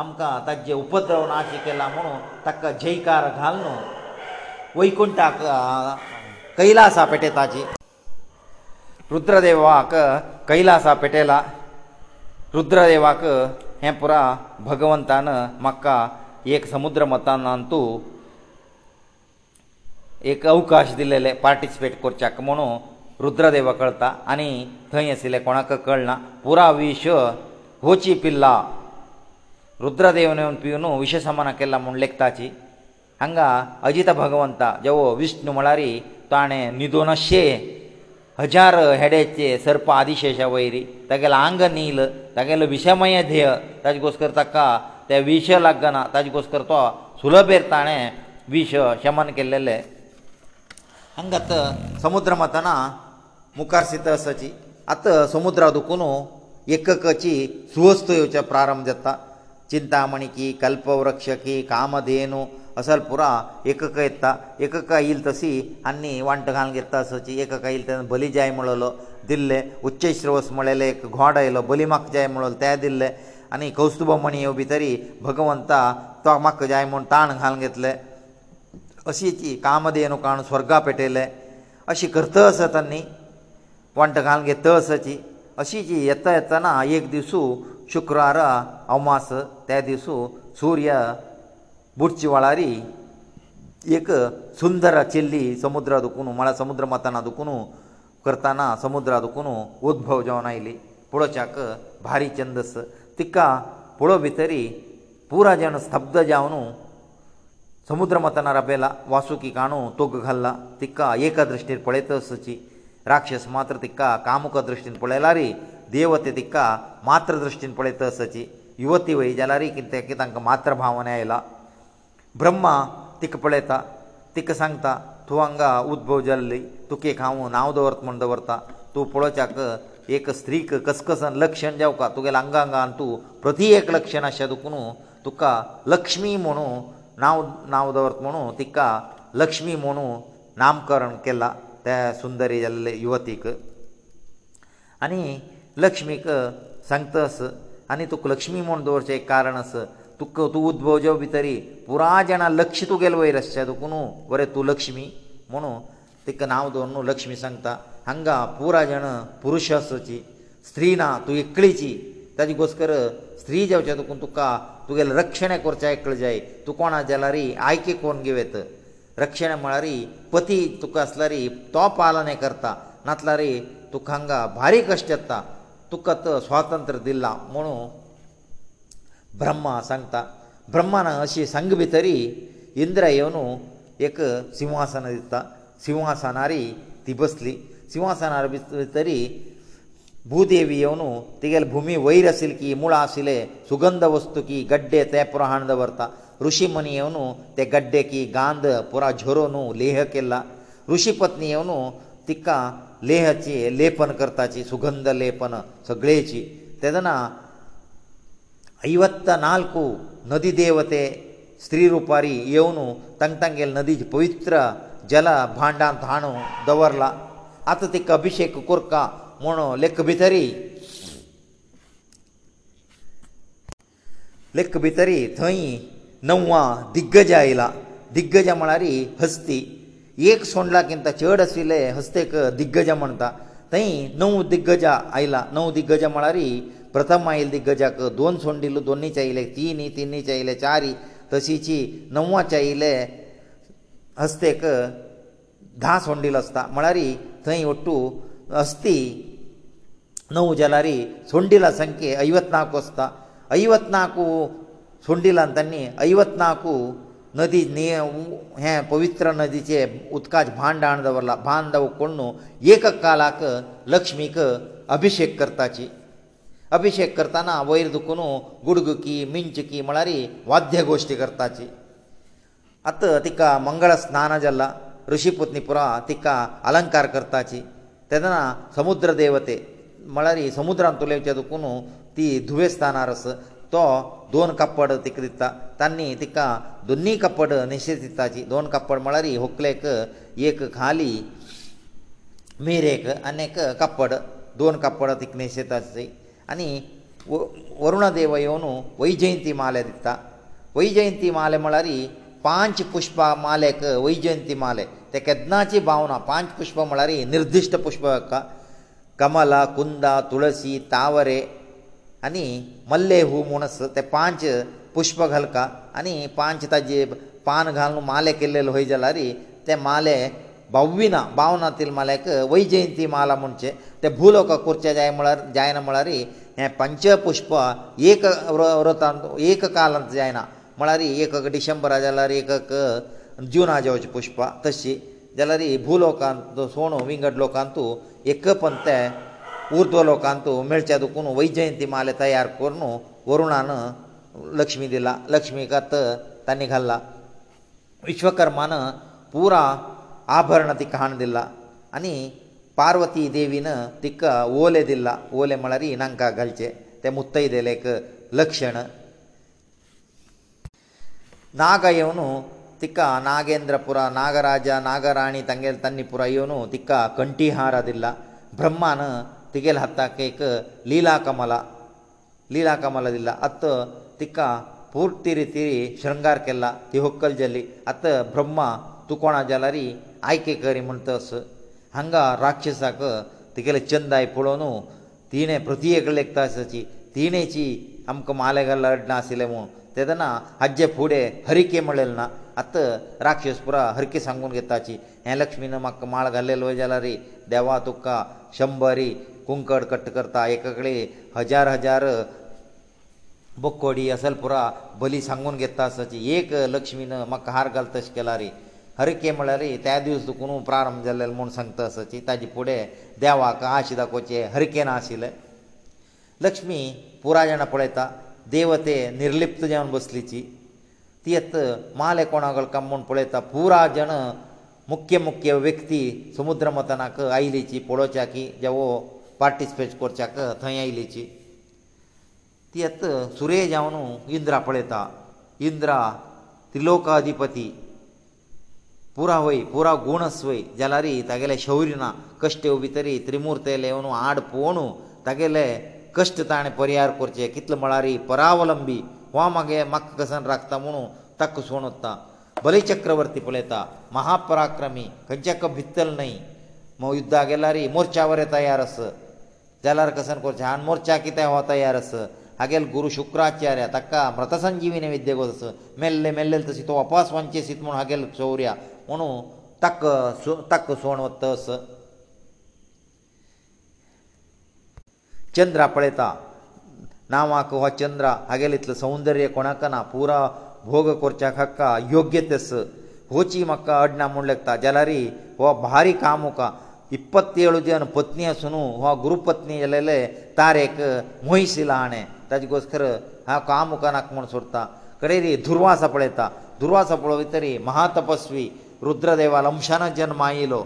आमकां ताजे उपद्रव नाश केला म्हणून ताका जयकार घाल न्हू वैकुंठाक कैलासा पेटयताची रुद्रदेवाक कैलासा पेटयला रुद्रदेवाक हें पुरा भगवंतान म्हाका एक समुद्र मतानान तूं एक अवकाश दिलेले पार्टिसिपेट करच्याक म्हणून रुद्रदेवा कळटा आनी थंय आशिल्ले कोणाक कळना पुरा विश होची पिल्ला रुद्रदेवान येवन पिवन विशसमाना केला म्हूण लेखताची हांगा अजित भगवंता जवो विष्णू म्हळ्यार ताणें न्हिदोनशे हजार हेडेचे सर्प आदिशेशा वयरी तागेलो आंग नील तागेलो विशमय ध्येय ताजे गोस्कर ताका तें विश लागना ताजे गोस्कर तो सुलभेर ताणें विश शमन केल्लेलें ಹಂಗತ ಸಮುದ್ರ ಮತನ ಮುಕರ್ಸಿತ ಅಸಚಿ ಅತ ಸಮುದ್ರ ದುಕುನು ಏಕಕಚಿ ಸುವಸ್ತ ಯೋಚ ಪ್ರಾರಂಭತ ಚಿಂತಾಮಣಿಕಿ ಕಲ್ಪವೃಕ್ಷಕಿ ಕಾಮಧೇನು ಅಸಲ್ಪುರ ಏಕಕ ಇತ್ತ ಏಕಕ ಇಲ್ ತಸಿ ಅನ್ನಿ ವಂಟ ಗಾಲ್ ಗೆತ್ತ ಅಸಚಿ ಏಕಕ ಇಲ್ ತನ ಬಲಿ ಜಾಯ ಮೊಳಲೋ ದಿಲ್ಲೆ ಉಚ್ಚ ಶ್ರವಸ್ ಮೊಳಲೆ ಏಕ ಘೋಡ ಇಲೋ ಬಲಿ ಮಕ್ ಜಾಯ ಮೊಳಲ ತ್ಯಾ ದಿಲ್ಲೆ ಅನಿ ಕೌಸ್ತುಭ ಮಣಿ ಯೋ ಭಿತರಿ ಭಗವಂತ ತ ಮಕ್ ಜಾಯ ಮೊಣ ತಾಣ ಗಾಲ್ ಗೆತ್ಲೆ अशीची कामधेनू काण स्वर्गा पेटयले अशी करतसतांनी वंट घालून घे तळसाची अशी जी येता येतना एक दिसू शुक्रार अमास त्या दिसू सूर्य बुडची वळारी एक सुंदर चिल्ली समुद्र दुखून म्हळ्यार समुद्र मताना दुखून करताना समुद्र दुखून उद्भव जावन आयली पुळोच्याक भारी छंदस तिका पुळो भितरी पुरा जाण स्तब्ध जावन ಸಮುದ್ರಮತನ ರಬೇಲ ವಾಸುಕಿ ಕಾಣು ತೊಗ್ಗಲ್ಲ ತಿಕ್ಕ ಏಕದೃಷ್ಟಿ ಇರ ಪೊಳೆತ ಸಚಿ ರಾಕ್ಷಸ ಮಾತ್ರ ತಿಕ್ಕ ಕಾಮಕ ದೃಷ್ಟಿನ್ ಪೊಳೆಲಾರಿ ದೇವತೆ ತಿಕ್ಕ ಮಾತ್ರ ದೃಷ್ಟಿನ್ ಪೊಳೆತ ಸಚಿ ಯವತಿ ವೈಜಲಾರಿ ಕಿಂತ ಏಕಂತಕ ಮಾತ್ರ ಭಾವನೆ ಇಲ್ಲ ಬ್ರಹ್ಮ ತಿಕ್ಕ ಪೊಳೆತ ತಿಕ್ಕ ಸಂಗತ ಥುವಂಗ ಉದ್ಭವ ಜಲ್ಲೆ ತುಕೆ ಖಾವು ನಾವ್ ದ ವರ್ತಮಂದ ವರ್ತಾ तू ಪೊಳೆಚಕ ಏಕ ಸ್ತ್ರೀ ಕ ಕಸಕಸನ್ ಲಕ್ಷಣ ಜಾವ್ಕ ತುಗ ಲಂಗಾಂಗ ಅಂತು ಪ್ರತಿ ಏಕ ಲಕ್ಷಣ ಶದಕನು ತುಕ್ಕ ಲಕ್ಷ್ಮಿ ಮೊನು नांव नांव दवरत म्हणून तिका लक्ष्मी म्हणून नामकरण केला त्या सुंदरी जाल्ले युवतीक आनी लक्ष्मीक सांगतस आनी तुका लक्ष्मी म्हूण दवरचें एक कारण आस तुका तूं उद्भवजो भितरी पुराय जाणां लक्ष तुगेलें वयर आसचें तुका न्हू बरें तूं लक्ष्मी म्हुणू तिका नांव दवर न्हू लक्ष्मी सांगता हांगा पुराय जाणां पुरुश आसची स्त्री ना तूं एकलीची ताजे घोस्कर स्त्री जावचे देखून तुका तुगेले रक्षणे करचें आयकलें जाय तूं कोणा जाल्यार आयके कोण घेवत रक्षण म्हळ्यार पती तुका आसल्यार तो पालन हें करता नातल्यार तुका हांगा भारी कश्ट येता तुका तो स्वातंत्र दिला म्हणून ब्रह्मा सांगता ब्रह्मान अशी सांग भितरी इंद्र येवन एक सिंहासन दिता सिंहासनारी ती बसली सिंहासनार भितरी ಭೂದೇವಿಯವನು ತಿಗಳ ಭೂಮಿ ವೈರ ಸಿಲ್ಕಿ ಮೂಳಾಸಿಲೇ ಸುಗಂಧ ವಸ್ತುಕಿ ಗड्ढे ತೇ ಪ್ರಹಾನದ ವರ್ತ ಋಷಿಮನಿಯವನು ತೆ ಗड्ढेಕಿ ಗಾಂಧವ ಪುರ ಝರೋನು ಲೇಹಕಲ್ಲ ಋಷಿ ಪತ್ನಿಯವನು ತಿಕ್ಕ ಲೇಹಚಿ ಲೇಪನ ಕರ್ತಚಿ ಸುಗಂಧ ಲೇಪನ सगळेಚಿ ತದನ 54 ನದಿ ದೇವತೆ ಸ್ತ್ರೀ ರೂಪಾರಿ ಇವನು ತಂಗ ತಂಗೇಲ್ ನದಿ ಜ ಪವಿತ್ರ ಜಲ ಭಂಡಾಂತಾಣೋ ದವರ್ಲ ಅತ ติก ಅಭಿಷೇಕ ಕುರ್ಕ म्हूण लेख भितरी लेख भितरी थंय नववा दिग्गज आयला दिग्गज म्हळ्यारी हस्ती एक सोंडलाकिंत चड आशिल्ले हस्तेक दिग्गज म्हणटा थंय णव दिग्गज आयला णव दिग्गज म्हळ्यारी प्रथम आयल दिग्गजाक दोन सोंडिल्लो दोनीचे आयले तिनी तिनीचे आयले चारी तशीची णवाचे आयले हस्तेक धा सोंडिल्लो आसता म्हळ्यारी थंय वट्टू ಅಸ್ತಿ ನೌ ಜಲರಿ ಸೊಂಡಿಲ ಸಂಖ್ಯೆ 54 ಕೋಸ್ತ 54 ಸೊಂಡಿಲ ಅಂತನಿ 54 ನದಿ ಹೆ ಪವಿತ್ರ ನದಿಚೆ ಉತ್ಕಾಜ ಭಾಂಡಾಣ ದವರ್ಲ ಭಾಂಡವ ಕೊಣ್ಣು ಏಕ ಕಾಲಕ ಲಕ್ಷ್ಮಿಕ ಅಭಿಷೇಕ ಕರ್ತಾಚಿ ಅಭಿಷೇಕ ಕರ್ತಾನ ವೈರ ದುಕುನು ಗುಡುಗುಕಿ ಮಿಂಚಕಿ ಮಳರಿ ವಾದ್ಯ ಗೋಷ್ಠಿ ಕರ್ತಾಚಿ ಅತ ತಿಕ್ಕ ಮಂಗಳ ಸ್ನಾನ ಜಲ್ಲ ಋಷಿ ಪುತ್ನಿಪುರ ತಿಕ್ಕ ಅಲಂಕಾರ ಕರ್ತಾಚಿ तेदना समुद्र देवते म्हळ्यार ही समुद्रांत तुलेवच्या दुखून ती धुवेस्थानार आस तो दोन कापड तिका दिता तांणी तिका दोनी कापड निशेध दिताची दोन कापड म्हळ्यार व्हंकलेक एक खाली मेरेक आनी एक कापड दोन कापड तिका निशेधाची आनी वरुणदेव येवन वैजयंती माले दिता वैजयंती माले म्हळ्यार पांच पुश्पा मालेक वैजयंती माले ते केदनाची भावना पांच पुश्प म्हळ्यार ही निर्दिश्ट पुश्प हाका कमला कुंदा तुळसी तावरे आनी मल्ले हू म्हूण आसा ते पांच पुश्प घालका आनी पांच ताजे पान घालून माले केल्लेले हय जाल्यार ते माले भव्यना भावनातील मालेक वैजयंती माला म्हणचे ते भूलोकाक कुरचे जाय म्हळ्यार जायना म्हळ्यार हे पंच पुश्प एक व्रतांत एक कालांत जायना म्हळ्यार एक डिसेंबरा जाल्यार एक जिवना जेवचे पुश्पा तशी जाल्यार ही भूलोकांत सोणू विंगड लोकांतू एक पंत उर्दू लोकांतू मेळच्या दुखून वैजयंती माले तयार करून वरुणान लक्ष्मी दिला लक्ष्मीकांत ताणी घाल्ला विश्वकर्मान पुरा आभरण तिका हाण दिला आनी पार्वती देवीन तिका ओले दिला ओले म्हळ्यार इनांका घालचे ते मुत्तय दिले एक लक्षण नाग येवन ติก ನಾಗೇಂದ್ರಪುರ ನಾಗರಾಜ ನಾಗರಾಣಿ ತಂಗೇಲ್ ತನ್ನಿಪುರ ಇವನು ತಿಕ್ಕ ಕಂಟಿ หาร ಅದಿಲ್ಲ ಬ್ರಹ್ಮನ ತಿಗೇಲ ಹತ್ತಾ ಕೇಕ ಲೀಲಾಕಮಲ ಲೀಲಾಕಮಲದಿಲ್ಲ ಅತ್ತ ತಿಕ್ಕ ಪೂರ್ತಿ รี ತಿ ಶ್ರೀಂಗಾರಕೆಲ್ಲ ತಿಹುಕ್ಕಲ್ ಜಲ್ಲಿ ಅತ್ತ ಬ್ರಹ್ಮ ತುಕೋಣಾ ಜಲಾರಿ ಐಕೆಕರಿ म्हणತەس ಹಂಗ ರಾಕ್ಷಸಕ ತಿಗೇಲೆ ಚೆಂದ ಐಪೋನು 3ನೇ ಪ್ರತೀ ಏಕ ಲೇಖತಾಸಾಚಿ 3ನೇಚಿ আমಕ ಮಾळेಗಳ लढ್ನ ಆಸિલેಮೋ तेदना हाजे फुडें हरिके म्हणलेलें ना आतां राक्षस पुरा हरके सांगून घेताची हे लक्ष्मीन म्हाका माळ घाल्लेलो जाल्यार देवा तुका शंबरी कुंकड कट्ट करता एका कडे हजार हजार बोकोडी असल पुरा बली सांगून घेता आसाची एक लक्ष्मीन म्हाका हार घाल तशें केला रे हरके म्हळ्यार रे त्या दीस दुखून प्रारंभ जाल्लेलो म्हूण सांगता आसाची ताजे फुडें देवाक आश दाखोवचे हरके नाशिल्ले लक्ष्मी पुराय जाणां पळयता देवते निर्लिप्त जावन बसलीची ती येत माले कोणागल कम म्हूण पळयता पुराय जन मुख्य मुख्य व्यक्ती समुद्र मतनाक आयलीची पळोवच्या की जेवो पार्टिसिपेट करच्याक थंय आयलीची ती येत सुरे जावन इंद्रा पळयता इंद्रा त्रिलोकाधिपती पुरा वय पुरा गुणस वय जाल्यार तागेलें शौर्य ना कश्ट भितरी त्रिमुर्तेले येवन आड पळोवन तागेलें कश्ट ताणें परिहार करचे कितले मळारी परावलंबी हो मागे म्हाका कसन राखता म्हणू ताका सोण उत्ता बली चक्रवर्ती पळयता महापराक्रमी खंयच्याक भितल न्हय युद्धा गेल्यारी मोर्चा वरें तयार आस जाल्यार कसन करचे आनी मोर्चा कितें हो तयार आस हागेल गुरू शुक्राचार्य ताका मृतसंजिवीनी विद्ये कोस आस मेल्ले मेल्ले तशी तो अपास वंचे सीत म्हूण हागेल चौर्या म्हुणू ताका सो ताका सोण वत्त आसा ಚಂದ್ರಪಳೆತ ನಾಮವಾಕ ಚಂದ್ರ ಅಗಲಿತ್ಲ ಸೌಂದರ್ಯ ಕೊಣಕನ ಪೂರ ಭೋಗ ಕೊರ್ಚಕ ಹಕ್ಕ ಯೋಗ್ಯತೆಸು ಹೋಚಿ ಮಕ್ಕ ಅಡ್ನಾ ಮುಳ್ಳಕ್ತ ಜಲರಿ ವ ಬಹಾರಿ ಕಾಮuka 27 ದಿನ ಪತ್ನಿಯಸುನು ವ ಗುರುಪತ್ನಿಯ ಲಲೆ ತಾರೇಖ ಮೊಯಿसिलाಣೆ ತಜ್ಗೋಸ್ ಖರ ಹಾ ಕಾಮuka ನಕ ಮುನ್ಸುರ್ತಾ ಕರೇರಿ ದುರ್ವಾಸ ಪಳೆತ ದುರ್ವಾಸ ಪಳವಿತರಿ ಮಹಾ ತಪಸ್ವಿ ರುದ್ರದೇವ ಅಂಶನ ಜನ್ಮಾಯಿಲೋ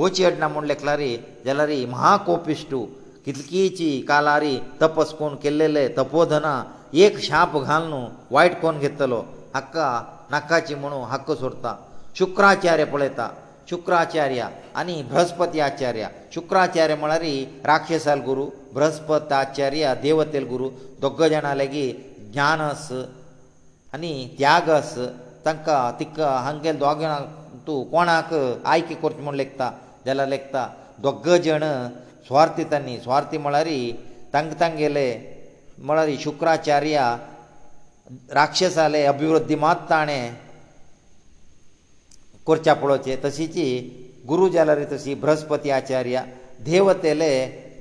ಹೋಚಿ ಅಡ್ನಾ ಮುಳ್ಳೆ ಕ್ಲರಿ ಜಲರಿ ಮಹಾ ಕೋಪಿಷ್ಠು कितकीची कालारी तपस कोण केल्लेले तपोधना एक शाप घाल न्हू वायट कोण घेतलो हक्क नाकाची म्हणू हक्क सोडता शुक्राचार्य पळयता शुक्राचार्य आनी बृहस्पती आचार्य शुक्राचार्य म्हळ्यार राक्षसाल गुरू बृहस्पत आचार्य देवतेल गुरू दोग जाणां लेगीत ज्ञानस आनी त्यागस तांकां तिका हांगेल दोग जाणांक तूं कोणाक आयकी करचें म्हूण लेखता जाल्यार लेखता दोग जण स्वार्थी तांणी स्वार्थी म्हळ्यार तांकां तांगेले म्हळ्यार शुक्राचार्या राक्षस जाले अभिवृद्धी मात ताणें करच्या पळोवचें तशीची गुरू जाल्यार तशी बृहस्पती आचार्या देवतेले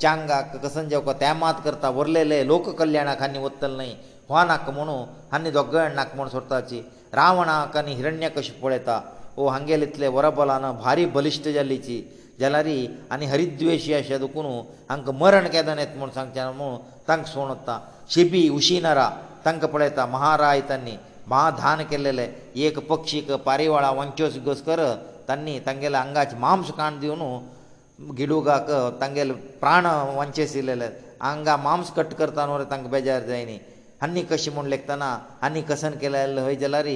चांगाक कसंजवको ते मात करता उरलेले लोककल्याणाक आनी वत्तल न्हय हो नाका म्हणू आनी दोग नाका म्हूण सोरताची रावणाक आनी हिरण्य कशें पळयता ओ हांगेल इतले वरबलान भारी बलिश्ट जाल्लीची जालारी आनी हरिद्वेशी अशें दुखून हांकां मरण केदान येता म्हूण सांगचें ना म्हूण तांकां सोण वता शिबी उशिनारा तांकां पळयता महाराय तांणी महाधान केल्लेले एक पक्षीक पारिवाळा वंचोस घोस कर तांणी तांगेले आंगाचे मांस काण दिवन गिडुगाक तांगेले प्राण वंचेस दिलेले आंगा मांस कट करता न्हू रे तांकां बेजार जायनी आनी कशें म्हूण लेखतना आनी कसन केलें जाल्यार हय जाल्यार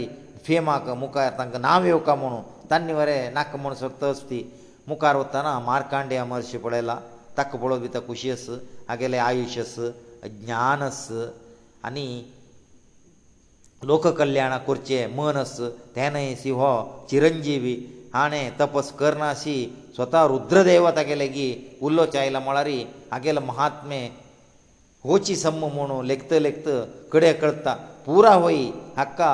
फेमाक मुखार तांकां नांव येवका म्हुणू तांणी वरें नाका म्हूण सोदता आसता ती मुखार वताना मार्कांडे अमर्शी पळयला ताका पळोवन बी ता खुशी आस हागेले आयुश्य आस ज्ञान आस आनी लोककल्याणा करचें मन आस तेणें शी हो चिरंजिवी हाणें तपस करना शी स्वता रुद्रदेव तागेले गी उल्लोच आयला म्हळ्यार हागेले महात्मे होची सम म्हूण लेखत लेखत कडे कळता पुरा होई हाका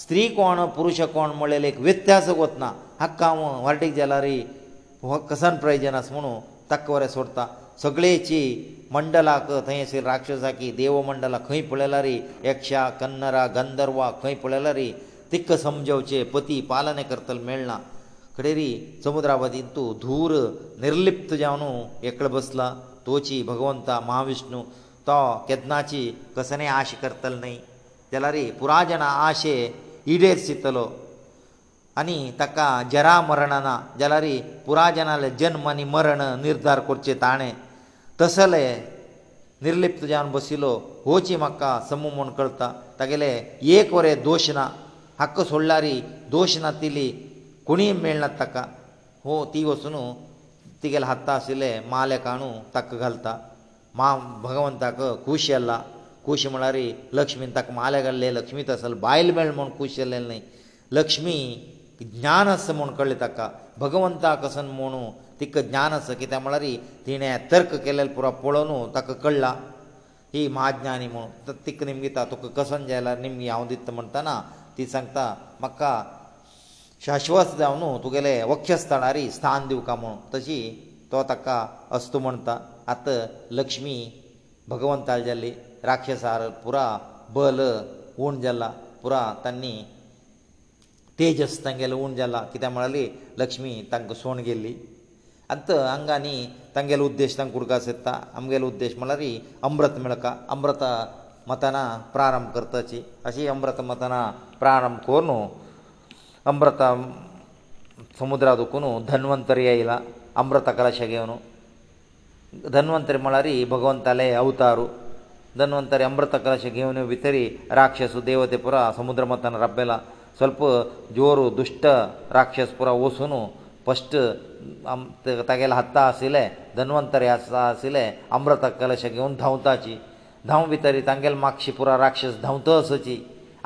स्त्री कोण पुरुश कोण म्हळ्ळेले एक व्यत्यास वतना हाका हांव वर्डीक जाला रे कसान प्रयोजन आसा म्हणू ताका वरें सोडता सगळेची मंडलाक थंय अशी राक्षसाकी देव मंडलाक खंय पळयला रे यक्षा कन्नरा गंधर्वा खंय पळयला रे तिक्क समजवचे पती पालन करतल मेळना कडेरी समुद्रावतीन तूं धूर निर्लिप्त जावन एकडे बसला तोची भगवंता महाविष्णू तो केदनाची कसनय आश करतल न्हय जाल्यार पुराजना आशे इडेर चितलो आनी ताका जरा मरण ना जाल्यार पुराय जनाले जन्म आनी मरण निर्धार करचे ताणें तसले निर्लिप्त जावन बसिल्लो होची म्हाका समू म्हूण कळटा तागेले एक वरें दोश ना हक्क सोडल्यार दोश ना तिली कोणीय मेळनात ताका हो ती वचून तिगेले हत्ता आशिल्ले माले काणू ताका घालता मा भगवंताक खूश जाला खूश म्हळ्यार लक्ष्मीन ताका माले घाल्ले लक्ष्मी तसले बायल मेळ म्हूण खूश जाल्ले न्हय लक्ष्मी ज्ञान आसा म्हूण कळ्ळें ताका भगवंताक आसन म्हणू तिका ज्ञान आसा कित्याक म्हळ्यार तिणें तर्क केलेलो पुरो पळोवन ताका कळ्ळां ही महाज्ञानी म्हूण तिका निमगिता तुका कसन जाल्यार निमगी हांव दिता म्हणटना ती सांगता म्हाका शाश्वत जावन न्हू तुगेले वक्षस्थळारी स्थान दिवका म्हूण तशी तो ताका अस्तू म्हणटा आतां लक्ष्मी भगवंताली जाल्ली राक्षसार पुरा बल उण जाला पुरा तांणी ತೇಜಸ್ತಂಗೆ ಲೂಣಜಲ ಕಿ ತಮಳಲಿ ಲಕ್ಷ್ಮಿ ತಂಗ ಸೋಣಗೆಲ್ಲಿ ಅಂತ ಅಂಗಾನಿ ತಂಗೆಲು ಉದ್ದೇಶದಿಂದ ಕುರುಗಾಸೆತ್ತಾ ಅಮಗೆಲು ಉದ್ದೇಶ ಮಳ್ಳಾರಿ ಅಮೃತ ಮೇळಕ ಅಮೃತ ಮತನ ಪ್ರಾರಂಭ کرتاಚಿ ಅಸಿ ಅಮೃತ ಮತನ ಪ್ರಾರಂಭ ಕೋನು ಅಮೃತಂ ಸಮುದ್ರ ಅದಕೂನು ಧನ್ವಂತರೀಯೇ ಇಲ್ಲ ಅಮೃತ ಕರಶಗೆವನು ಧನ್ವಂತರೇ ಮಳ್ಳಾರಿ ಭಗವಂತಲೆ ಅವತಾರು ಧನ್ವಂತರೇ ಅಮೃತ ಕರಶಗೆವನೆ ವಿತರಿ ರಾಕ್ಷಸು ದೇವತೆಪುರ ಸಮುದ್ರ ಮತನ ರಬ್ಬೆಲ ಸ್ವಲ್ಪ ಜೋರು ದುಷ್ಟ ರಾಕ್ಷಸ ಪುರ ಓಸನು ಫಸ್ಟ್ ತಗೆಲ ಹತ್ತ ಆಸಿಲೆ ಧನ್ವಂತರಿ ಆಸಿಲೆ ಅಮೃತ ಕಲಶ ಗೆವನ್ ಧಾವಂತಾಚಿ ಧಾವ ಭಿತರಿ ತಂಗೆಲ್ ಮಾಕ್ಷಿ ಪುರ ರಾಕ್ಷಸ ಧಾವಂತ ಅಸಚಿ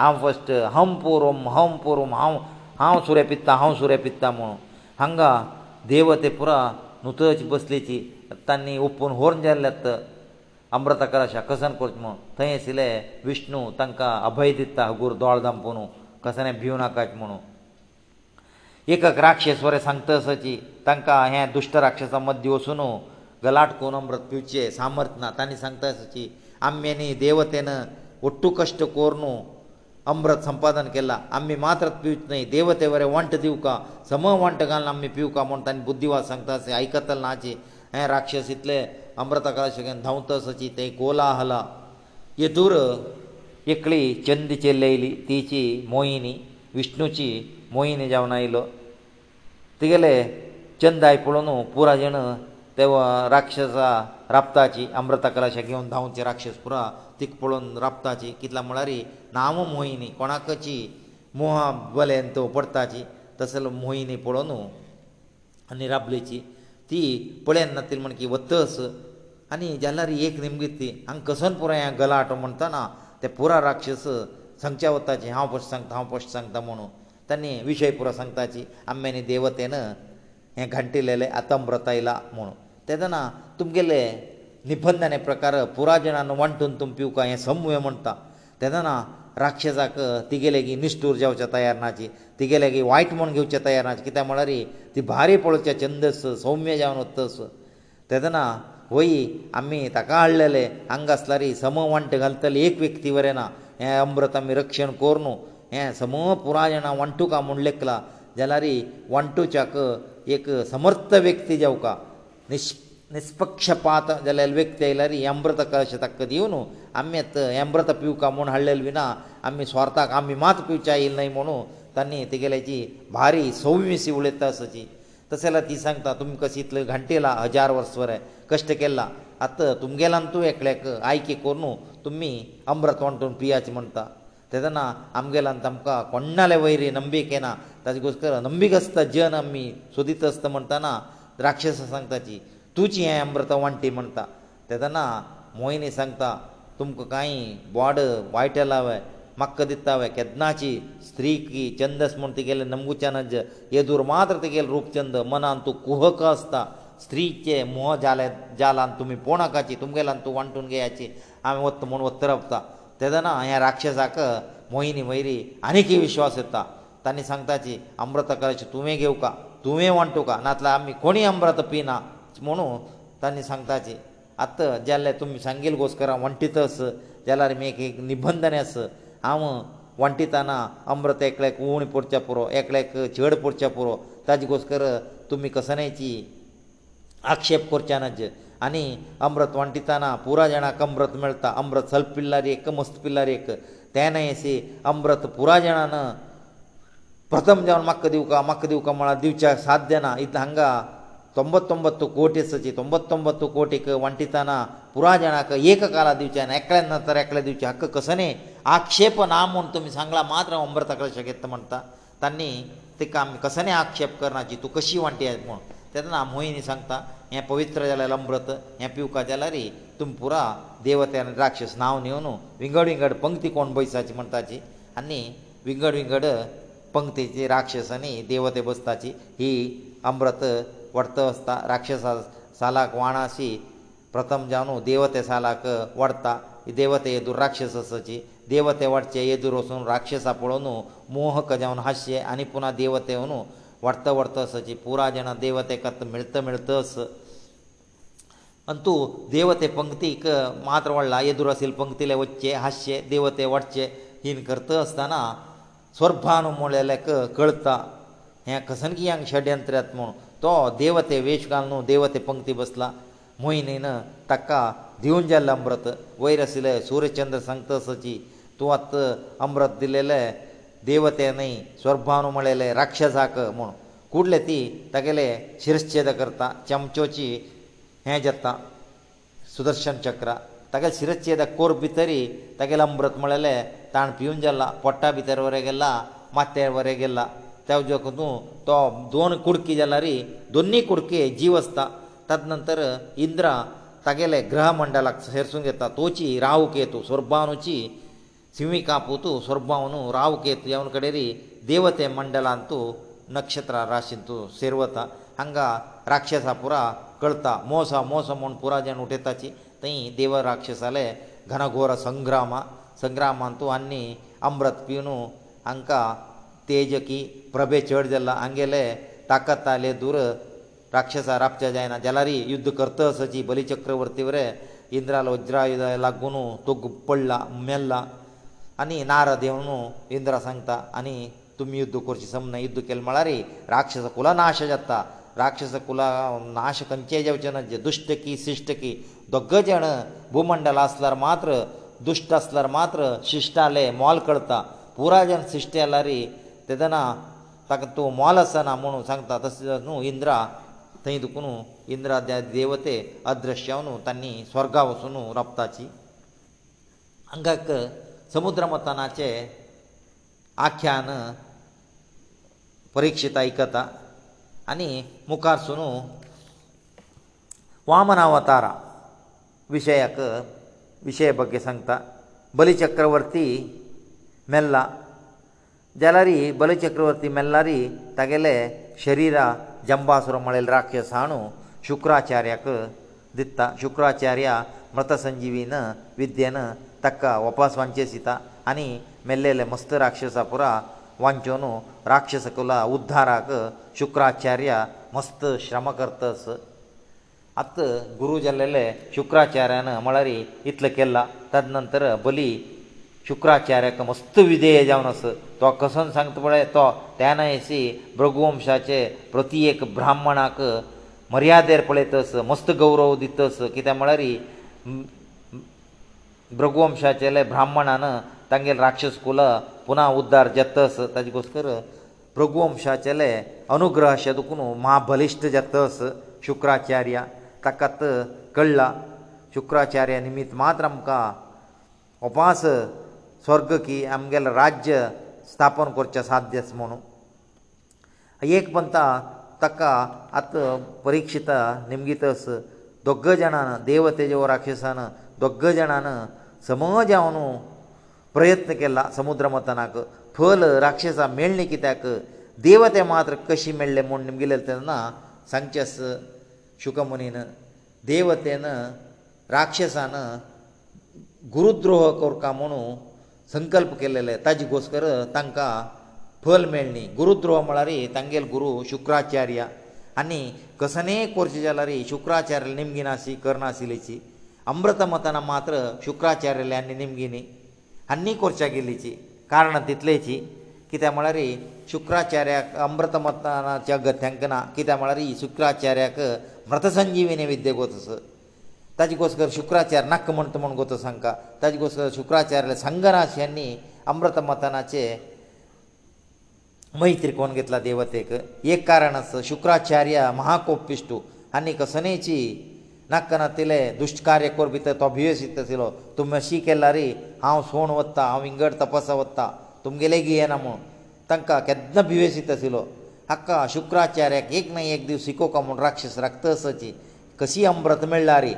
ಆಮ್ ಫಸ್ಟ್ ಹಂ ಪೂರ್ವಂ ಹಂ ಪೂರ್ವಂ ಹಾಂ ಹಾಂ ಸೂರ್ಯ ಪಿತ್ತ ಹಾಂ ಸೂರ್ಯ ಪಿತ್ತ ಮೂ ಹಂಗ ದೇವತೆ ಪುರ ನುತಚಿ ಬಸ್ಲಿಚಿ ತನ್ನಿ ಒಪ್ಪನ್ ಹೋರ್ನ್ ಜಲ್ಲತ್ತ ಅಮೃತ ಕಲಶ ಕಸನ್ ಕೊಚ್ಮ ಥೈ ಸಿಲೆ ವಿಷ್ಣು ತಂಕ ಅಭಯ ದಿತ್ತ ಗುರು ದೊಳ ದಂಪುನು कसले भिवू नाकात म्हणून एक राक्षसवरें सांगता सची तांकां हें दुश्ट राक्षसा मदीं वचून गलाट कोन अमृत पिवचें सामर्थ ना तांणी सांगता सची आम्यांनी देवतेन ओट्टू कश्ट कोर न्हू अमृत संपादन केला आमी मात्र पिवच न्हय देवते वरें वंट दिवका सम वंट घालून आमी पिवका म्हूण तांणी बुद्धीवाद सांगता सी आयकतल नाची हें राक्षस इतले अमृताकाशे घेवन धांवता सची तें कोला हला येतूर एकळी चंदीचेर लायली तिची मोहिनी विष्णूची मोहिनी जावन आयलो तिगेले चंद आयकून पुरा जण तेवा राक्षसा राप्ताची अमृता कलाशा घेवन धांवचे राक्षस पुरा तीक पळोवन राप्ताची कितल्या म्हळ्यार नाम मोहिनी कोणाकची मोहा बलेन तो पडताची तसलो मोहिनी पळोवन आनी राबलेची ती पळयना ती म्हण की वतस आनी जाल्यार एक निमगीत ती हांगा कसोन पुराय गलाटो म्हणटना ते पुरा राक्षस सांगचे वताचे हांव पश सांगता हांव पश सांगता म्हणून तांणी विशय पुरो सांगताची आम्यानी देवतेन हे घांटिलेले आतंब्रत आयला म्हणून तेदना तुमगेले निबंधने प्रकार पुराय जनान वणटून तुमी पिवका हें समुहे म्हणटा तेदना राक्षसाक तिगे लेगीत निश्ठूर जावचे तयार नाची तिगे लेगीत वायट म्हूण घेवचे तयार नाची कित्याक म्हळ्यार ती भारी पळोवचे छंदस सौम्य जावन वतस तेदना वयी आमी ताका हाडलेले हांगा आसल्यार सम वंट घालतले एक व्यक्ती वरें ना हें अमृत आमी रक्षण कोर न्हू हें सम पुराय जाणां वंटू का म्हूण लेखला जाल्यार वंटूच्याक एक समर्थ व्यक्ती जावं का निश निस्पक्षपात जाल्यार व्यक्ती आयल्यार ही अमृत कश ताका दिवं न्हू आमी आतां अमृत पिवका म्हूण हाडलेले विना आमी स्वार्थाक आमी मात पिवचे आयिल्ले न्हय म्हणून तांणी तेगेल्याची भारी सव्वीसी उलयता तशी तशें जाल्यार ती सांगता तुमकां कशी इतले घंटेला हजार वर्स वरें कश्ट केला आतां तुमगेलो आनी तूं एकल्याक आयके करून तुमी अमृत वांटून पियाचें म्हणटा तेदना आमगेलो आनी तुमकां कोणाले वयरी नंबीक येना ताजे घोस्कर नंबीक आसता जन आमी सोदीत आसता म्हणटना राक्षसां सांगताची तुजी हें अमृत वांटी म्हणटा तेदना मोहिनी सांगता तुमकां कांय बोवाड वायट येला वय म्हाका दिता वय केदनाची स्त्री की छंदस म्हूण तुगेलें नंबुच्यान येदूर मात्र तुगेलें रूपचंद मनान तूं कुहक आसता स्त्रीचे मोह जाले जालान तुमी पोणकाची तुमगेल्यान तूं वांटून घेयाची आमी वत्त म्हूण वत्तरपता तेदना ह्या राक्षसाक मोहिनी मयरी आनीकय विश्वास येता तांणी सांगताची अमृत कराची तुवें घेवका तुवें वांटूं का नातल्या आमी कोणी अमृत पिना म्हुणू तांणी सांगताची आत्त जाल्ले तुमी सांगील घोस्कर हांव वंटीतस जाल्यार एक निबंधनेस हांव वंटिताना अमृत एकल्याक उण पुरचे पुरो एकल्याक चड पुरचे पुरो ताजे घोस्कर तुमी कसनेची आक्षेप करचे नाचे आनी अमृत वांटिताना पुराय जाणांक अमृत मेळटा अमृत सल्प पिल्लार एक मस्त पिल्लार एक तेन्नाय अशी अमृत पुराय जाणान प्रथम जावन म्हाका दिवका म्हाका दिवका म्हळ्यार दिवचें साध्य ना इतलें हांगा तोंबत्तोंबत्तो कोटीसाची तोंबत्तोंबत्तो कोटीक वांटिताना पुराय जाणांक एक काला दिवचे आनी एकल्यान ना तर एकले दिवचे हक्क कसो न्ही आक्षेप ना म्हूण तुमी सांगला मात्र अमृताकडे शकता म्हणटा तांणी तिका आमी कसो न्ही आक्षेप करनाची तूं कशी वांटी आयत म्हूण तेन्ना मोहिनी सांगता हें पवित्र जाल्यार अमृत हें पिवपा जाल्यार तुम पुरा देवतेन राक्षस नांव न्हेवन विंगड विंगड पंक्ती कोण बसाची म्हणटाची आनी विंगड विंगड पंक्तीची राक्षसांनी देवते बसताची ही अमृत व्हरता आसता राक्षसा सालाक वाणाशी प्रथम जावन देवते सालाक व्हरता देवते येदूर राक्षसाची देवते व्हरचे येदूर वचून राक्षसा पळोवन मोहक जावन हास्य आनी पुना देवते येवन वर्त वर्तसची पुरा जाणां देवतेकत मेळत मेळतस आनी तूं देवते पंक्तीक मात्र वाडला येदूर आशिल्ले पंक्तीले वच्चे हास्चे देवते वडचे हीन करत आसतना स्वर्भान म्हणलेलें कळता हें कसनगियांक षड्यंत्र्यात म्हूण तो देवते वेश घालून देवते पंक्ती बसला मोहिनीन ताका दिवन जाल्लें अमृत वयर आशिल्ले सुर्यचंद्र सांगता सची तूं आतां अमृत दिलेलें देवते न्हय स्वर्भानू म्हळेले राक्षसाक म्हूण कुडले ती तागेले शिरश्छेद करता चमचोची हें जाता सुदर्शन चक्र तागेले शिरश्छेद कोर भितरी तागेलें अमृत म्हळेले ताण पिवन जाला पोट्टा भितर वरें गेला माथे वरें गेला त्या उजवाक न्हू तो दोन कुडकी जाला रे दोनी कुडके जीव आसता ताज नंतर इंद्रा तागेले ग्रह मंडळाक सेरसून घेता तोची राहू केतू स्वर्भानुची ಸಿಮಿಕಾ ಪೂತ ಸರ್ಬಮನು รา وಕೇತ್ರಿ ಅವನ ಕಡೆರಿ ದೇವತೆ ಮಂಡಲಂತು ನಕ್ಷತ್ರ ರಾಶಿಂತು ಸರ್ವತ ಹಂಗ ರಾಕ್ಷಸಾಪುರ ಕಳ್ತಾ ಮೋಸ ಮೋಸಮೊಂದು ಪುರಾಜನ ಉಟೇತಾಚಿ ತೈ ದೇವ ರಾಕ್ಷಸale ಘನ ಘೋರ ಸಂಘ್ರಾಮ ಸಂಘ್ರಾಮಂತು ಅನ್ನಿ ಅಮೃತ ಪೀನು ಅಂಕ ತೇಜಕಿ ಪ್ರಭೆ ಚೋರ್ಜಲ್ಲ ಅಂಗೆಲೇ ताकत आले ದುರ ರಾಕ್ಷಸರಾಪ್ಚ ಜೈನ ಜಲಾರಿ ಯುದ್ಧkertಸಚಿ ಬಲಿ ಚಕ್ರವರ್ತಿವರೆ ಇಂದ್ರಾಲ वज್ರಾಯ ಲಗ್ಗುನು ತುಗ್ ಪಳ್ಳ ಮೇಲ್ಲ आनी नारद येवन इंद्र सांगता आनी तुमी युद्ध करची समजा युद्ध केलें म्हळ्यार राक्षस कुलां नाश जाता राक्षस कुलां नाश खंयचेय जेवचे ना जे दुश्ट की शिश्ट की दोग जाण भूमंडल आसल्यार मात्र दुश्ट आसल्यार मात्र शिश्टाले मोल करता पुराय जाण शिश्ट येल्यार तेदना ताका तूं मोल आसना म्हणून सांगता तशें न्हू इंद्रा थंय दुखून इंद्रा त्या देवते अदृश्य न्हू तांणी स्वर्गा वचून रोपताची हांगाक समुद्रमतनाचे आख्यान परिक्षित आयकता आनी मुखार सुनू वामनावतार विशयाक विशय बगे सांगता बलिचक्रवर्ती मेल्ला जाल्यारी बलिचक्रवर्ती मेल्लारी तागेले शरिरा जंबासुर म्हळेल राक्षस हाणू शुक्राचार्याक दिता शुक्राचार्या ಮೃತ ಸಂಜೀವಿನ ವಿದ್ಯನ ತಕ್ಕ ಉಪವಾಸ ವಂಚೇಸಿತ ಅನಿ ಮೆಲ್ಲೆಲೆ ಮಸ್ತ ರಾಕ್ಷಸ ಪುರ ವಂಚೋನು ರಾಕ್ಷಸ ಕುಲ ಉದ್ಧಾರಕ ಶುಕ್ರಾಚಾರ್ಯ ಮಸ್ತ ಶ್ರಮ ಕರ್ತಸ ಅತ್ತ ಗುರು ಜಲ್ಲೆಲೆ ಶುಕ್ರಾಚಾರ್ಯನ ಮಳರಿ ಇತ್ಲ ಕೆಲ್ಲ ತದನಂತರ ಬಲಿ ಶುಕ್ರಾಚಾರ್ಯಕ ಮಸ್ತ ವಿದೇಯ ಜಾವನಸ ತೊ ಕಸನ್ ಸಂಗತ ಪಳೆ ತೊ ತ್ಯಾನೈಸಿ ಭೃಗುವಂಶಾಚೆ ಪ್ರತಿಯೇಕ ಬ್ರಾಹ್ಮಣಾಕ ಮರ್ಯಾದೆರ್ ಪಳೆತಸ ಮಸ್ತ ಗೌರವ ದಿತ್ತಸ ಕಿತೆ ಮಳರಿ ಪ್ರಗುವಂಶಾಚಲೇ ಬ್ರಾಹ್ಮಣನ ತಂಗೇಲ ರಾಕ್ಷಸಕೂಲ ಪುನಃ উদ্ধার ಜತ್ತಸ್ ತಾಗಿಗೋಸ್ಕರ ಪ್ರಗುವಂಶಾಚಲೇ ಅನುಗ್ರಹಶದಕುನು ಮಾ ಬಲಿಷ್ಠ ಜತ್ತಸ್ ಶುಕ್ರಾಚಾರ್ಯಾ ತಕತ್ ಕಳ್ಳ ಶುಕ್ರಾಚಾರ್ಯ ನಿಮಿತ್ ಮಾತ್ರಂ ಕಾ ಉಪಾಸ ಸ್ವರ್ಗಕೀ ಅಮ್ಗೇಲ ರಾಜ್ಯ ಸ್ಥಾಪನ ಕೊರ್ಚಾ ಸಾಧ್ಯಸ್ ಮನೋ ಏಕ್ಪಂತ ತಕ ಅತ ಪರಿಕ್ಷಿತ ನಿಮಿಗೀತಸ್ ದೊಗ್ಗ ಜನಾನ ದೇವತೆಜೋ ರಾಕ್ಷಸಾನ ದೊಗ್ಗ ಜನಾನ ಸಮಾಜವನು ಪ್ರಯತ್ನ ಕೆಲ್ಲ ಸಮುದ್ರ ಮತನಾಕ ಫಲ ರಾಕ್ಷಸ ಮೇಳ್ನೆ ಕಿತಾಕ ದೇವತೆ ಮಾತ್ರ ಕಶಿ ಮೇಳ್ಲೆ ಮೊಂಡ್ ನಿಮಗಿಲ್ಲತನ ಸಂಚಸ್ ಶುಕಮುನಿನ ದೇವತೆನ ರಾಕ್ಷಸಾನ ಗುರುದ್ರೋಹ ಕೋರ್ಕಾ ಮನು ಸಂಕಲ್ಪ ಕೆಲ್ಲಲೆ ತಾಜಿ ಗೋಸ್ಕರ ತಂಕ ಫಲ ಮೇಳ್ನಿ ಗುರುದ್ರೋಹ ಮಳರಿ ತಂಗೇಲ್ ಗುರು ಶುಕ್ರಾಚಾರ್ಯ ಅನಿ कसनेय करचें जाल्यार शुक्राचार्य निमगी नाशी करनाशिल्लीची अमृतमतना मात्र शुक्राचार्यल्या आनी निमगिनी आनी करच्या गेल्लीची कारणां तितलेची कित्याक म्हळ्यार शुक्राचार्याक अमृतमतनाच्या गथ्यांकना कित्याक म्हळ्यार शुक्राचार्याक मृतसंजिवीनी विद्या कोतस ताजे कोसकर शुक्राचार्य नाक म्हणटा म्हूण कोतस हांकां ताजे कोसकर शुक्राचार्य संगनाशी आनी अमृतमतनाचे मही त्रिकोण घेतला देवतेक एक कारण आसा शुक्राचार्य महाकोपिश्टू आनीक सनेची नाकनातिले दुश्टकार्य कोर भितर तो भियेशीत आशिल्लो तुमी अशी केला रे हांव सोण वत्ता हांव इंगड तपासा वत्ता तुमगे लेगी येना म्हूण तांकां केन्ना भियेशीत आशिल्लो हाका शुक्राचार्याक एक ना एक दीस शिकोवका म्हूण राक्षस रक्तसाची कशी अमृत मेळ्ळा रे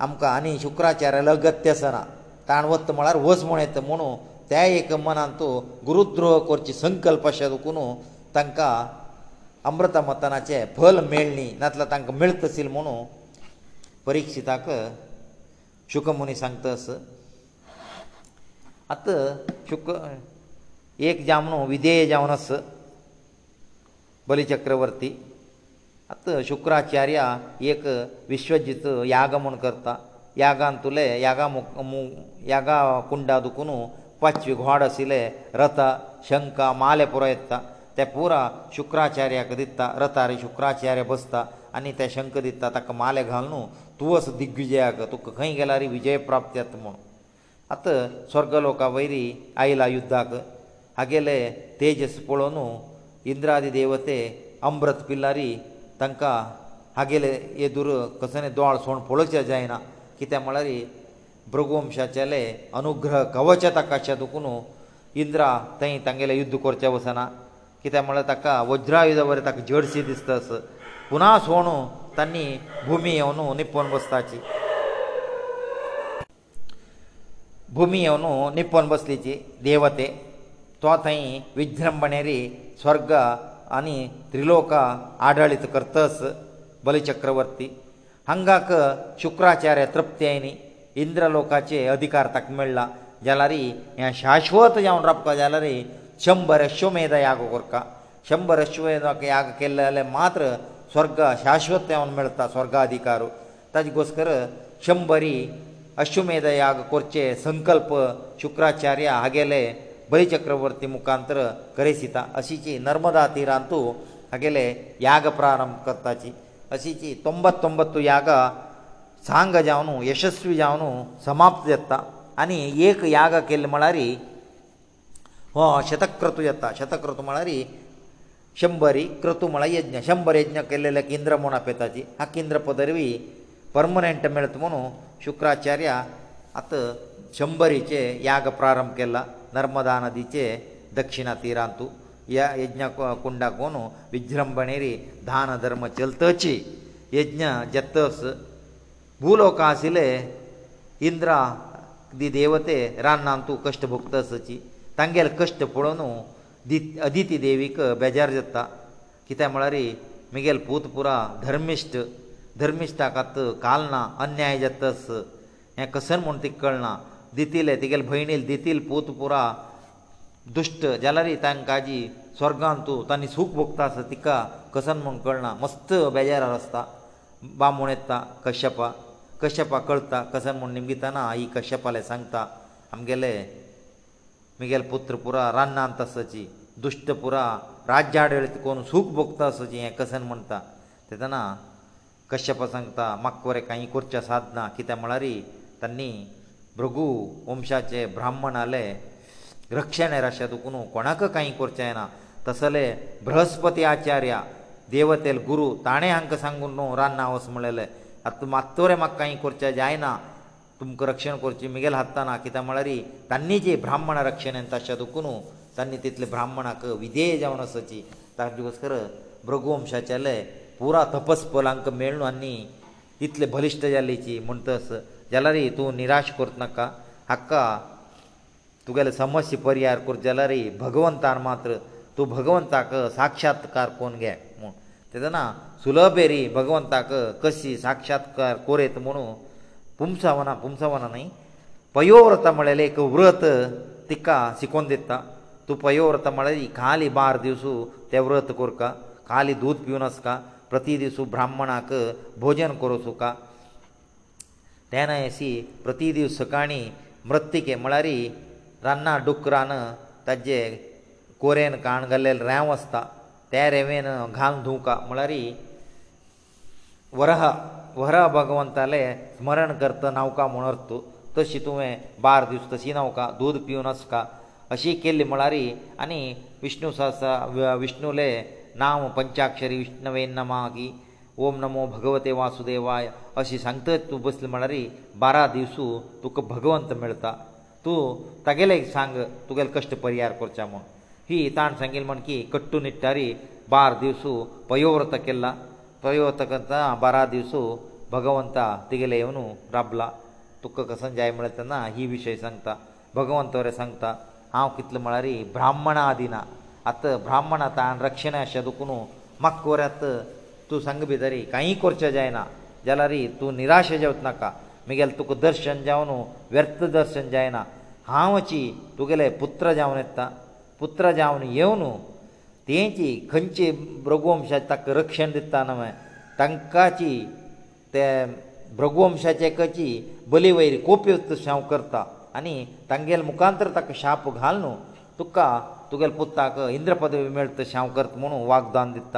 आमकां आनी शुक्राचार्याक लगत्य आसना ताण वत्ता म्हळ्यार वच म्हूण येता म्हुणू त्या एक मनान तूं गुरुद्रोह करचे संकल्प अशें दुखून तांकां अमृता मतनाचे फल मेळ्ळी ना जाल्यार तांकां मेळत आसली म्हणून परिक्षिताक शुकमुनी सांगतास आतां शुक एक जामणू विधेय जावन आस बलीचक्रवर्ती आतां शुक्राचार्या एक विश्वजीत याग म्हूण करता यागांतुले यागा मुख मु यागा कुंडा दुखून पांचवे घोड आशिल्ले रथ शंख माले पुरो येता ते पुरा शुक्राचार्याक दिता रथार शुक्राचार्य बसता आनी ते शंख दिता ताका माले घाल न्हू तूं असो दिग्विजयाक तुका खंय गेल्यार विजय प्राप्त येता म्हूण आतां स्वर्ग लोका वयरी आयला युद्धाक हागेले तेजस पळोवन इंद्रादी देवते अमृत पिल्लारी तांकां हागेले येदूर कसले दोळ सोण पळोवचे जायना कित्याक म्हळ्यार भृगुवंशाचेले अनुग्रह कवच ताकाचे दुखून इंद्रा थंय तांगेले युध्द करचें वचना कित्याक म्हळ्यार ताका वज्रायुधा वरें ताका जर्सी दिसतास पुना सोणो तांणी भुमी येवन निपोवन बसताची भुमी येवन निपोवन बसलीची देवते तो थंय विज्रंभणेरी स्वर्ग आनी त्रिलोक आडळीत करतस बलचक्रवर्ती हांगाक शुक्राचार्य तृप्तेनी ಇಂದ್ರಲೋಕache ಅಧಿಕಾರ ತಕ್ ಮೆಳla ಜಲರಿ ಯಾ ಶಾಶ್ವತ ಯವನರಪಕ ಜಲರಿ ಚಂಭರ ಅಶ್ವಮೇಧ ಯಾಗೋರ್ಕ ಚಂಭರ ಅಶ್ವಮೇಧ ಯಾಗಕ್ಕೆ ಲಲೆ ಮಾತ್ರ ಸ್ವರ್ಗ ಶಾಶ್ವತ ಯವನ ಮೆಳ್ತಾ ಸ್ವರ್ಗಾಧಿಕಾರ ತದಿಗೋಸ್ಕರ ಚಂಭರಿ ಅಶ್ವಮೇಧ ಯಾಗ ಕೊರ್ಚೆ ಸಂಕಲ್ಪ ಶುಕ್ರಾಚಾರ್ಯ ಆಗೆಲೆ ವೈಚಕ್ರವರ್ತಿ ಮುಕಾಂತರ ಕರೆಸೀತಾ ಅಸಿಚಿ ನರ್ಮದಾ ತೀರಂತು ಆಗೆಲೆ ಯಾಗ ಪ್ರಾರಂಬಕತ್ತಾಚಿ ಅಸಿಚಿ 99 ಯಾಗ सांग जावन यशस्वी जावन समाप्त जाता आनी एक याग केल्लो म्हळ्यार हो शतक्रतू येता शतक्रतू म्हळ्यार शंबरी क्रतू म्हळ्यार यज्ञ शंबर यज्ञ केल्ले लेक इंद्र म्हूण आपयताची हा इंद्र पदरवी पर्मनंट मेळत म्हणू शुक्राचार्य आत शंबरीचे याग प्रारंभ केला नर्मदा नदीचे दक्षिणा तिरांतू या यज्ञ कुंडाक म्हणू विजृंभणेरी धान धर्म चलतची यज्ञ जतस भूलोक आशिल्ले इंद्रा दी देवते रान्नान तूं कश्ट भोगत आसची तांगेले कश्ट पळोवन अदिती देवीक बेजार जाता कित्याक म्हळ्यार म्हगेलो पूत पुरा धर्मिश्ट धर्मिश्टाक काल ना अन्याय जातस हें कसन म्हूण तिका कळना दितिले तिगेले भयणी दितील पूत पुरा दुश्ट जाल्यार तांकांजी स्वर्गांत तूं तांणी सूख भोगता आसा तिका कसन म्हूण कळना मस्त बेजार आसता बामूण येता कश्यपा कश्यपाक कळटा कसो म्हूण निमगिताना आई कश्यपाले सांगता आमगेले मुगेले पुत्र पुरा रान्नांत आसाची दुश्ट पुरा राज्या आडवेळ कोण सूख भोगता आसाची हें कसन म्हणटा तेदना कश्यप सांगता म्हाका बरें कांय करचें साधना कित्याक म्हळ्यार तांणी भृगू वंशाचे ब्राह्मण आले रक्षण राशा दुखून कोणाक कांय करचें ना तसले बृहस्पती आचार्या देवतेल गुरू ताणें हांकां सांगून न्हू रान्ना वस म्हणलेलें आतां मात्तोरें म्हाका कांय करचें जायना तुमकां रक्षण करचें म्हगेले हातांना कित्याक म्हळ्यार तांणी जी ब्राह्मण रक्षण तशें दुखून तांणी तितले ब्राह्मणाक विधेय जावन आसची ताजे बसर भृगुवंशाचेले पुरा तपस्पलांक मेळून आनी इतले बलिश्ट जाल्लीची म्हणटस जाल्यार तूं निराश करत नाका हाका तुगेले समस्या परिहार कर जाल्यार भगवंतान मात्र तूं भगवंताक साक्षात्कार कोन घे ತದನ ಸುಲಬೇರಿ ಭಗವಂತಕ ಕಸಿ ಸಾಕ್ಷಾತ್ಕರ್ ಕೋರೆತ ಮನೋ ಹುಂಸವನ ಹುಂಸವನ ನೈ ಪಯೋ ವ್ರತ ಮಳೆ ಲೇಕ ವ್ರತ ತಿಕಾ ಸಿಕೊಂಡೆತ್ತಾ ತು ಪಯೋ ವ್ರತ ಮಳೆ ಈ ಕಾಲಿ 12 ದಿವಸ ತ ವ್ರತ ಕುರ್ಕ ಕಾಲಿ ದೂದ್ ಪಿವನ สกಾ ಪ್ರತಿ ದಿವಸ ಬ್ರಾಹ್ಮಣಕ ಭೋಜನ ಕರೋಸುಕ ತೇನ ಐಸಿ ಪ್ರತಿ ದಿವಸ ಸುಕಾಣಿ ಮೃತ್ತಿಕೆ ಮಳರಿ ರನ್ನ ಡುಕ್ರಾನ ತಜ್ಜೆ ಕೋರೆನ್ ಕಾಣಗಲ್ಲೆ ರಾವಸ್ತಾ त्या रेवेन घालून धुवका म्हळ्यार वरह वरह भगवंताले स्मरण करता न्हांवका म्हूण अर्थ तशी तुवें बार दीस तशी न्हांवका दूद पिवन आसका अशी केल्ली म्हळ्यार आनी विष्णू सहसा विष्णूले नांव पंचाक्षरी विष्णवे नमागी ओम नमो भगवते वासुदेवाय अशी सांगतत तूं बसली म्हळ्यार बारा दिवसू तुका भगवंत मेळता तूं तागेले सांग तुगेले कश्ट परिहार करचे म्हूण ಹೀ ತಾನ ಸಂಘಿಲ್ಮಣಕಿ ಕಟ್ಟು ನಿತ್ತರಿ 12 ದಿವಸ ಪಯೋव्रತಕೆಲ್ಲ ಪಯೋತಕಂತ ಆ ಬರ ದಿವಸ ಭಗವಂತ ತಿಗಲೇವನು ರಬ್ಲ ತುಕ್ಕ ಕ ಸಂಜಯ ಮಳ್ತನ ಹೀ ವಿಶೇಷಂತ ಭಗವಂತವರೇ ಸಂಂತ ಹಾ कितಲ ಮಳರಿ ಬ್ರಾಹ್ಮಣ ಆದಿನ ಅತ ಬ್ರಾಹ್ಮಣ ತಾನ್ ರಕ್ಷನ ಶದಕುನು ಮಕ್ಕೋರ ಅತ ತು ಸಂಗಬೇದರಿ ಕೈಯಿ ಕೊರ್ಚ ಜೈನಾ ಜಲರಿ ತು ನಿರಾಶೆ ಜವತ್ನಕ ಮಿಗಲ್ ತುಕು ದರ್ಶನ ಜವನು ವ್ಯರ್ಥ ದರ್ಶನ ಜೈನಾ ಹಾಮಚಿ ತುಗೆಲೇ ಪುತ್ರ ಜವನೆತ್ತಾ ಪುತ್ರ ಜಾನು ಏವನು ತೇಂಚಿ ಖಂಚಿ ಬ್ರಹ್ಮ ಅಂಶತಕ್ಕ ರಕ್ಷಣೆ ਦਿੱತ್ತನವೆ ತಂಕಾಚಿ ತೇ ಬ್ರಹ್ಮ ಅಂಶಚೆಕಚಿ ಬಲಿ ವೈರಿ ಕೋಪ್ಯುತ ಶಾಂಕರ್ತ ಅನಿ ತಂಗೇಲ್ ಮುಕಾಂತರತಕ್ಕ ಶಾಪ घालನು ತುಕ್ಕ ತುಗೆಲ್ಪುತ್ತಾಕ ಇಂದ್ರ ಪದವಿ ಮೇಳ್ತ ಶಾಂಕರ್ತ ಮನೋ ವಾಗ್ದಾನ ਦਿੱತ್ತ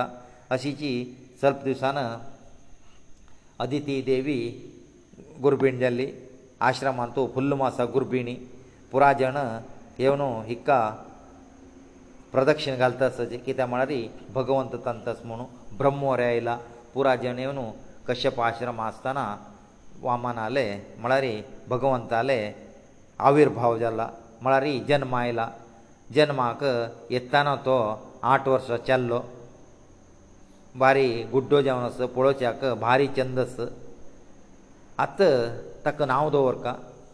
ಅಸಿಚಿ ಸ್ವಲ್ಪ ದಿವಸಾನ ಅದಿತಿ ದೇವಿ ಗುರುಬೆಂಡಲ್ಲಿ ಆಶ್ರಮಂತು ಪುಲ್ಲಮಾ ಸಗುರ್ಬೀಣಿ ಪುರಾಜನ ಏವನು ಹಿಕ್ಕ ಪ್ರದಕ್ಷಿಣ ಕಾಲತಸ ಜಿಕೆ ತ ಮಳರಿ ಭಗವಂತ ತಂತಸ್ ಮನೋ ಬ್ರಹ್ಮೋರೈಯಲ ಪುರಾ ಜನ್ಯವನು ಕಶ್ಯಪ ಆಶ್ರಮ ಆಸ್ತನ ವಾಮನಲೆ ಮಳರಿ ಭಗವಂತale आविर्ಭವಜಲ್ಲ ಮಳರಿ ಜನ್ಮೈಲ ಜನ್ಮಕ ಎತ್ತನ ತೋ ಆಟ ವರ್ಷ ಚಲ್ಲೋ ಬಾರಿ ಗುಡ್ಡೋ ಜನಸ್ತ ಪೊೊಳ್ಯಾಕ ಬಾರಿ ಚಂದಸ್ ಅತ ತಕ ನಾವದೋರ್ಕ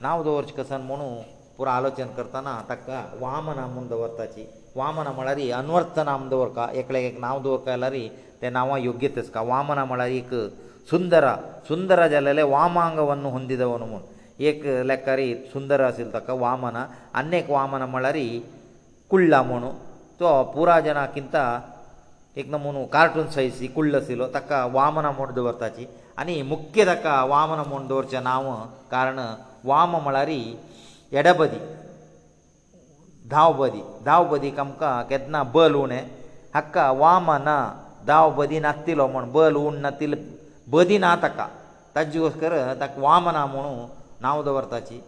ನಾವದೋರ್ಚ ಕಸನ್ ಮನೋ ಪುರ ಆಲೋಚನೆ ಕರ್ತನ ಅತಕ ವಾಮನ ಮುಂದ ವತ್ತಚಿ ವಾಮನ ಮಳರಿ ಅನ್ವರ್ಥನಾಮದ ವರ್ಕ ಏಕಲೇಕ್ ನಾಮದ ವರ್ಕ ಲರಿ ತೇನವಾ ಯೋಗ್ಯತಸ್ಕಾ ವಾಮನ ಮಳರಿ ಏಕ ಸುಂದರ ಸುಂದರ ಜಲಲೇ ವಾಮಾಂಗವನ್ನು ಹೊಂದಿದವನು ಏಕ ಲೆಕ್ಕರಿ ಸುಂದರ ಅಸ ิล ತಕ ವಾಮನ ಅನೇಕ ವಾಮನ ಮಳರಿ ಕುಳ್ಳಮಣು ತೋ ಪೂರಾಜನಕ್ಕಿಂತ ಏಕಮಣು ಕಾರ್ಟೂನ್ ಶೈಸಿ ಕುಳ್ಳ ಸಿಲ ತಕ ವಾಮನ ಮೊಂಡೋರ್ಜ ನಾಮ ಕಾರಣ ವಾಮ ಮಳರಿ ಎಡಪದಿ धाव बदी धाव बदीक आमकां केदना बल उणें हाका वाम ना धाव बदी नातिलो म्हूण बल उण ना तिल बदी ना ताका ताजे कर ताका वाम ना म्हुणू नांव दवरताची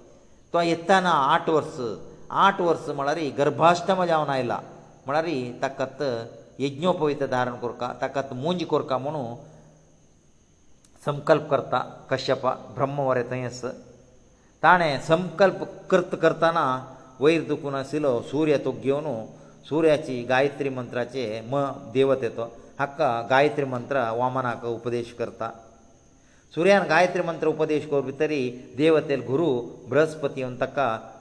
तो येताना आठ वर्स आठ वर्स म्हळ्यार गर्भाश्टम जावन आयला म्हळ्यार ताकत यज्ञोपवीत धारण करता ताकत मुंज करता म्हुणू संकल्प करता कश्यपा ब्रह्मवरे थंय आस ताणें संकल्प कर्त करताना ವೈರುತ್ತು ಕುನಸಿಲ ಸೂರ್ಯ ತುಗ್್ಯವನು ಸೂರ್ಯಚ ಗಾಯತ್ರಿ ಮಂತ್ರಾಚೆ ಮ ದೇವತೆ ತೊ ಹಕ್ಕ ಗಾಯತ್ರಿ ಮಂತ್ರ ವಾಮನಕ ಉಪದೇಶಕर्ता ಸೂರ್ಯನ ಗಾಯತ್ರಿ ಮಂತ್ರ ಉಪದೇಶ ಕೊರಬಿತರಿ ದೇವತೆಲ್ ಗುರು 브್ರಹ್ಮಸ್ಪತಿ ಅಂತಕ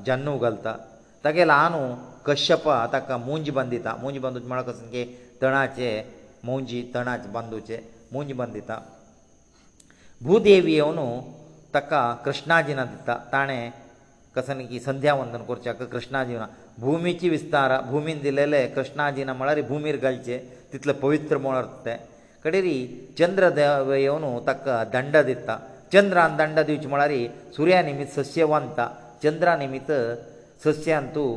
ಜನ್ನುಗಲ್ತ ತಗೆಲಾನು ಕಶ್ಯಪ ಅಂತಕ ಮೂಂಜಿ ಬಂದಿತ ಮೂಂಜಿ ಬಂದು ಮಾಡಕ ಸಂಗೆ ತಣಾಚೆ ಮೂಂಜಿ ತಣಾಜ್ ಬಂದುಚೆ ಮೂಂಜಿ ಬಂದಿತ ಭೂದೇವಿವನು ತಕ ಕೃಷ್ಣಾಜಿನಂತ ತಾಣೆ कसन की संध्या वंदन करचें कृष्णा जिवना भुमीची विस्तार भुमीन दिलेले कृष्णा जिना म्हळ्यार भुमीर घालचे तितले पवित्र म्हण ते कडेरी चंद्र देव येवन ताका दंड दिता चंद्रान दंड दिवचे म्हळ्यार सुर्या निमित्त सस्य वांता चंद्रा निमित्त सस्यान तूं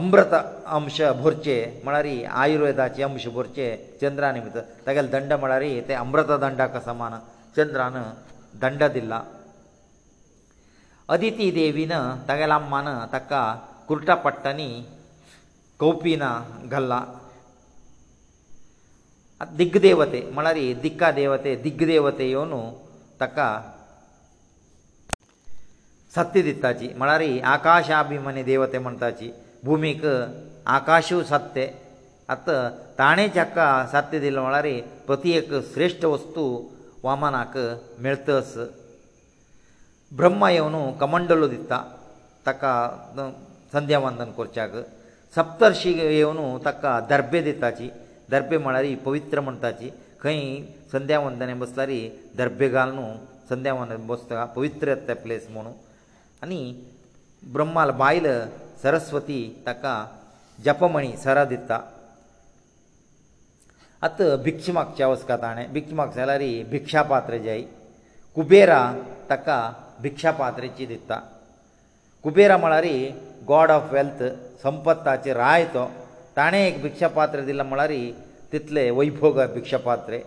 अमृत अंश भरचे म्हळ्यार आयुर्वेदाचे अंश भरचे चंद्रा निमित्त तागेले दंड म्हळ्यार ते अमृत दंडाक समान चंद्रान दंड दिला अदिती देवीन तागेल्या अम्मान ताका कुर्टा पडटनी कौपिना घाल्ला दिग्गदेवते म्हळ्यार दिक्का देवते दिग्गदेवते येवन ताका सत्य दिताची म्हळ्यार आकाशाभिमानी देवते म्हणटाची भुमीक आकाशू सत्य आत ताणें जाका सत्य दिलें म्हळ्यार प्रत्येक श्रेश्ठ वस्तू वामनाक मेळतस ಬ್ರಹ್ಮಯೆವನು ಕಮಂಡಲಉದಿತ್ತ ತಕ ಸಂಧ್ಯಾವಂದನ ಕೊర్చಾಕ ಸಪ್ತರ್ಷಿಯೆವನು ತಕ ದರ್ಪ್ಯ ದೆತ್ತಾಜಿ ದರ್ಪ್ಯ ಮಣಾರಿ ಪವಿತ್ರ ಮಂಟಾಚಿ ಕೈ ಸಂಧ್ಯಾವಂದನೆ ಮಸಲಾರಿ ದರ್ಪ್ಯಗಾಲ್ನು ಸಂಧ್ಯಾವಂದನೆ ಬೋಸ್ತಗ ಪವಿತ್ರಯತ್ತೆ ಪ್ಲೇಸ್ ಮಣು ಅನಿ ಬ್ರಹ್ಮಲ ಬಾಯಿಲ ಸರಸ್ವತಿ ತಕ ಜಪಮಣಿ ಸರಾ ದಿತ್ತ ಅತ ಭಿಕ್ಷ್ಮಕ್ಚ ಆವಶ್ಯಕತೆ ಆನೆ ಭಿಕ್ಷ್ಮಕ್ಸ ಲಾರಿ ಭಿಕ್ಷಾ ಪಾತ್ರೆ ಜೈ ಕುಬೇರ ತಕ भिक्षा पात्रेची दिता कुबेरा म्हळ्यार गॉड ऑफ वेल्थ संपत्ताचे राय तो ताणें एक भिक्षा पात्र दिलां म्हळ्यार तितले वैभोग भिक्षा पात्रे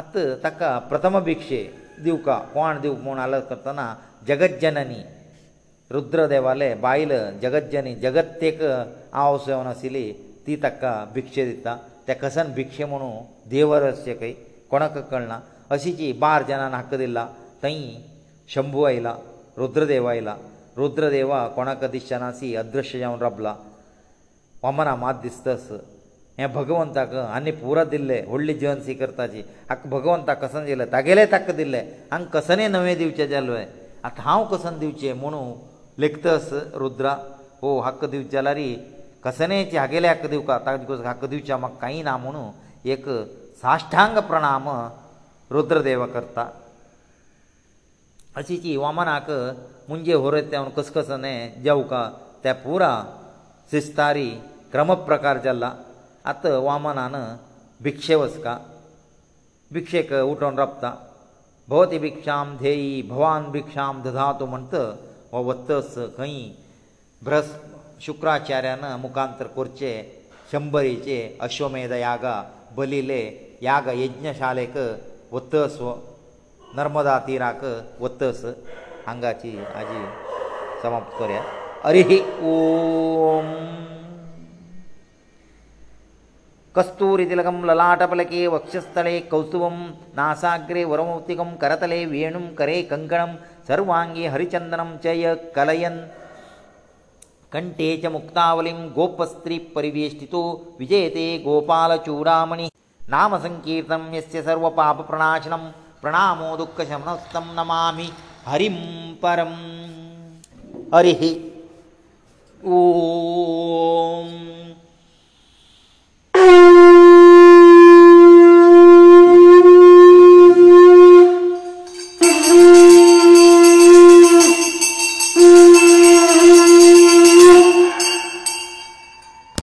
आत ताका प्रथम भिक्षे दिवका कोण दिव म्हूण आलो करतना जगज्जननी रुद्रदेवाले बायल जगज्जनी जगत तेक हांव सेवन आशिल्ली ती ताका भिक्षे दिता ते कसन भिक्षे म्हणून देवरस्य कोणाक कळना अशी जी बार जनान हक्क दिला थंय शंभू आयला रुद्रदेव आयला रुद्रदेवा कोणाक दिसचना सी अदृश्य जावन रबला वमना मात दिसतस हे भगवंताक आनी पुरा दिल्ले व्हडले जीवन सी करताची हाका भगवंताक कसन दिले तागेले ताका दिल्ले हांगा कसने नवे दिवचे जाल्वे आतां हांव कसन दिवचें म्हणू लेखतस रुद्रा हो हक्क दिवचे जाल्यार कसनेचे हागेले हक्क दिवका ताका हक्क दिवचे म्हाका कांय ना म्हणू एक साश्टांग प्रणाम रुद्रदेव करता अशी जी वामनाक मुंजे होरय तेवन कसकसने जेवका ते पुरा शिस्तारी क्रमप्रकार जाल्ला आतां वामनान भिक्षे वचका भिक्षेक उठोवन रपता भोवती भिक्षाम धेयी भवान भिक्षाम धातो म्हणत हो वत्तस खंय भ्रस शुक्राचार्यान मुखांतर करचे शंबरीचे अश्वमेध यागा बलिले याग यज्ञशालेक वतस व नर्मदा तिराक वतस हांगाची आजी समाप्त करया अरिह ओम कस्तूरी तिलकं ललाटपलके वक्षस्थले कौसुवं नासाग्रे वरमौक्तिकं करतले वेणुं करे कङ्कणं सर्वाङ्गे हरिचन्दनं च य कलयन् कण्ठे च मुक्तावलिं गोपस्त्रीपरिवेष्टितो विजयते गोपालचूडामणिः नाम संकीर्तनम यस्य सर्व पाप प्रणाशनम प्रणामो दुःख शमनस्तम नमामि हरिं परम हरिः ओम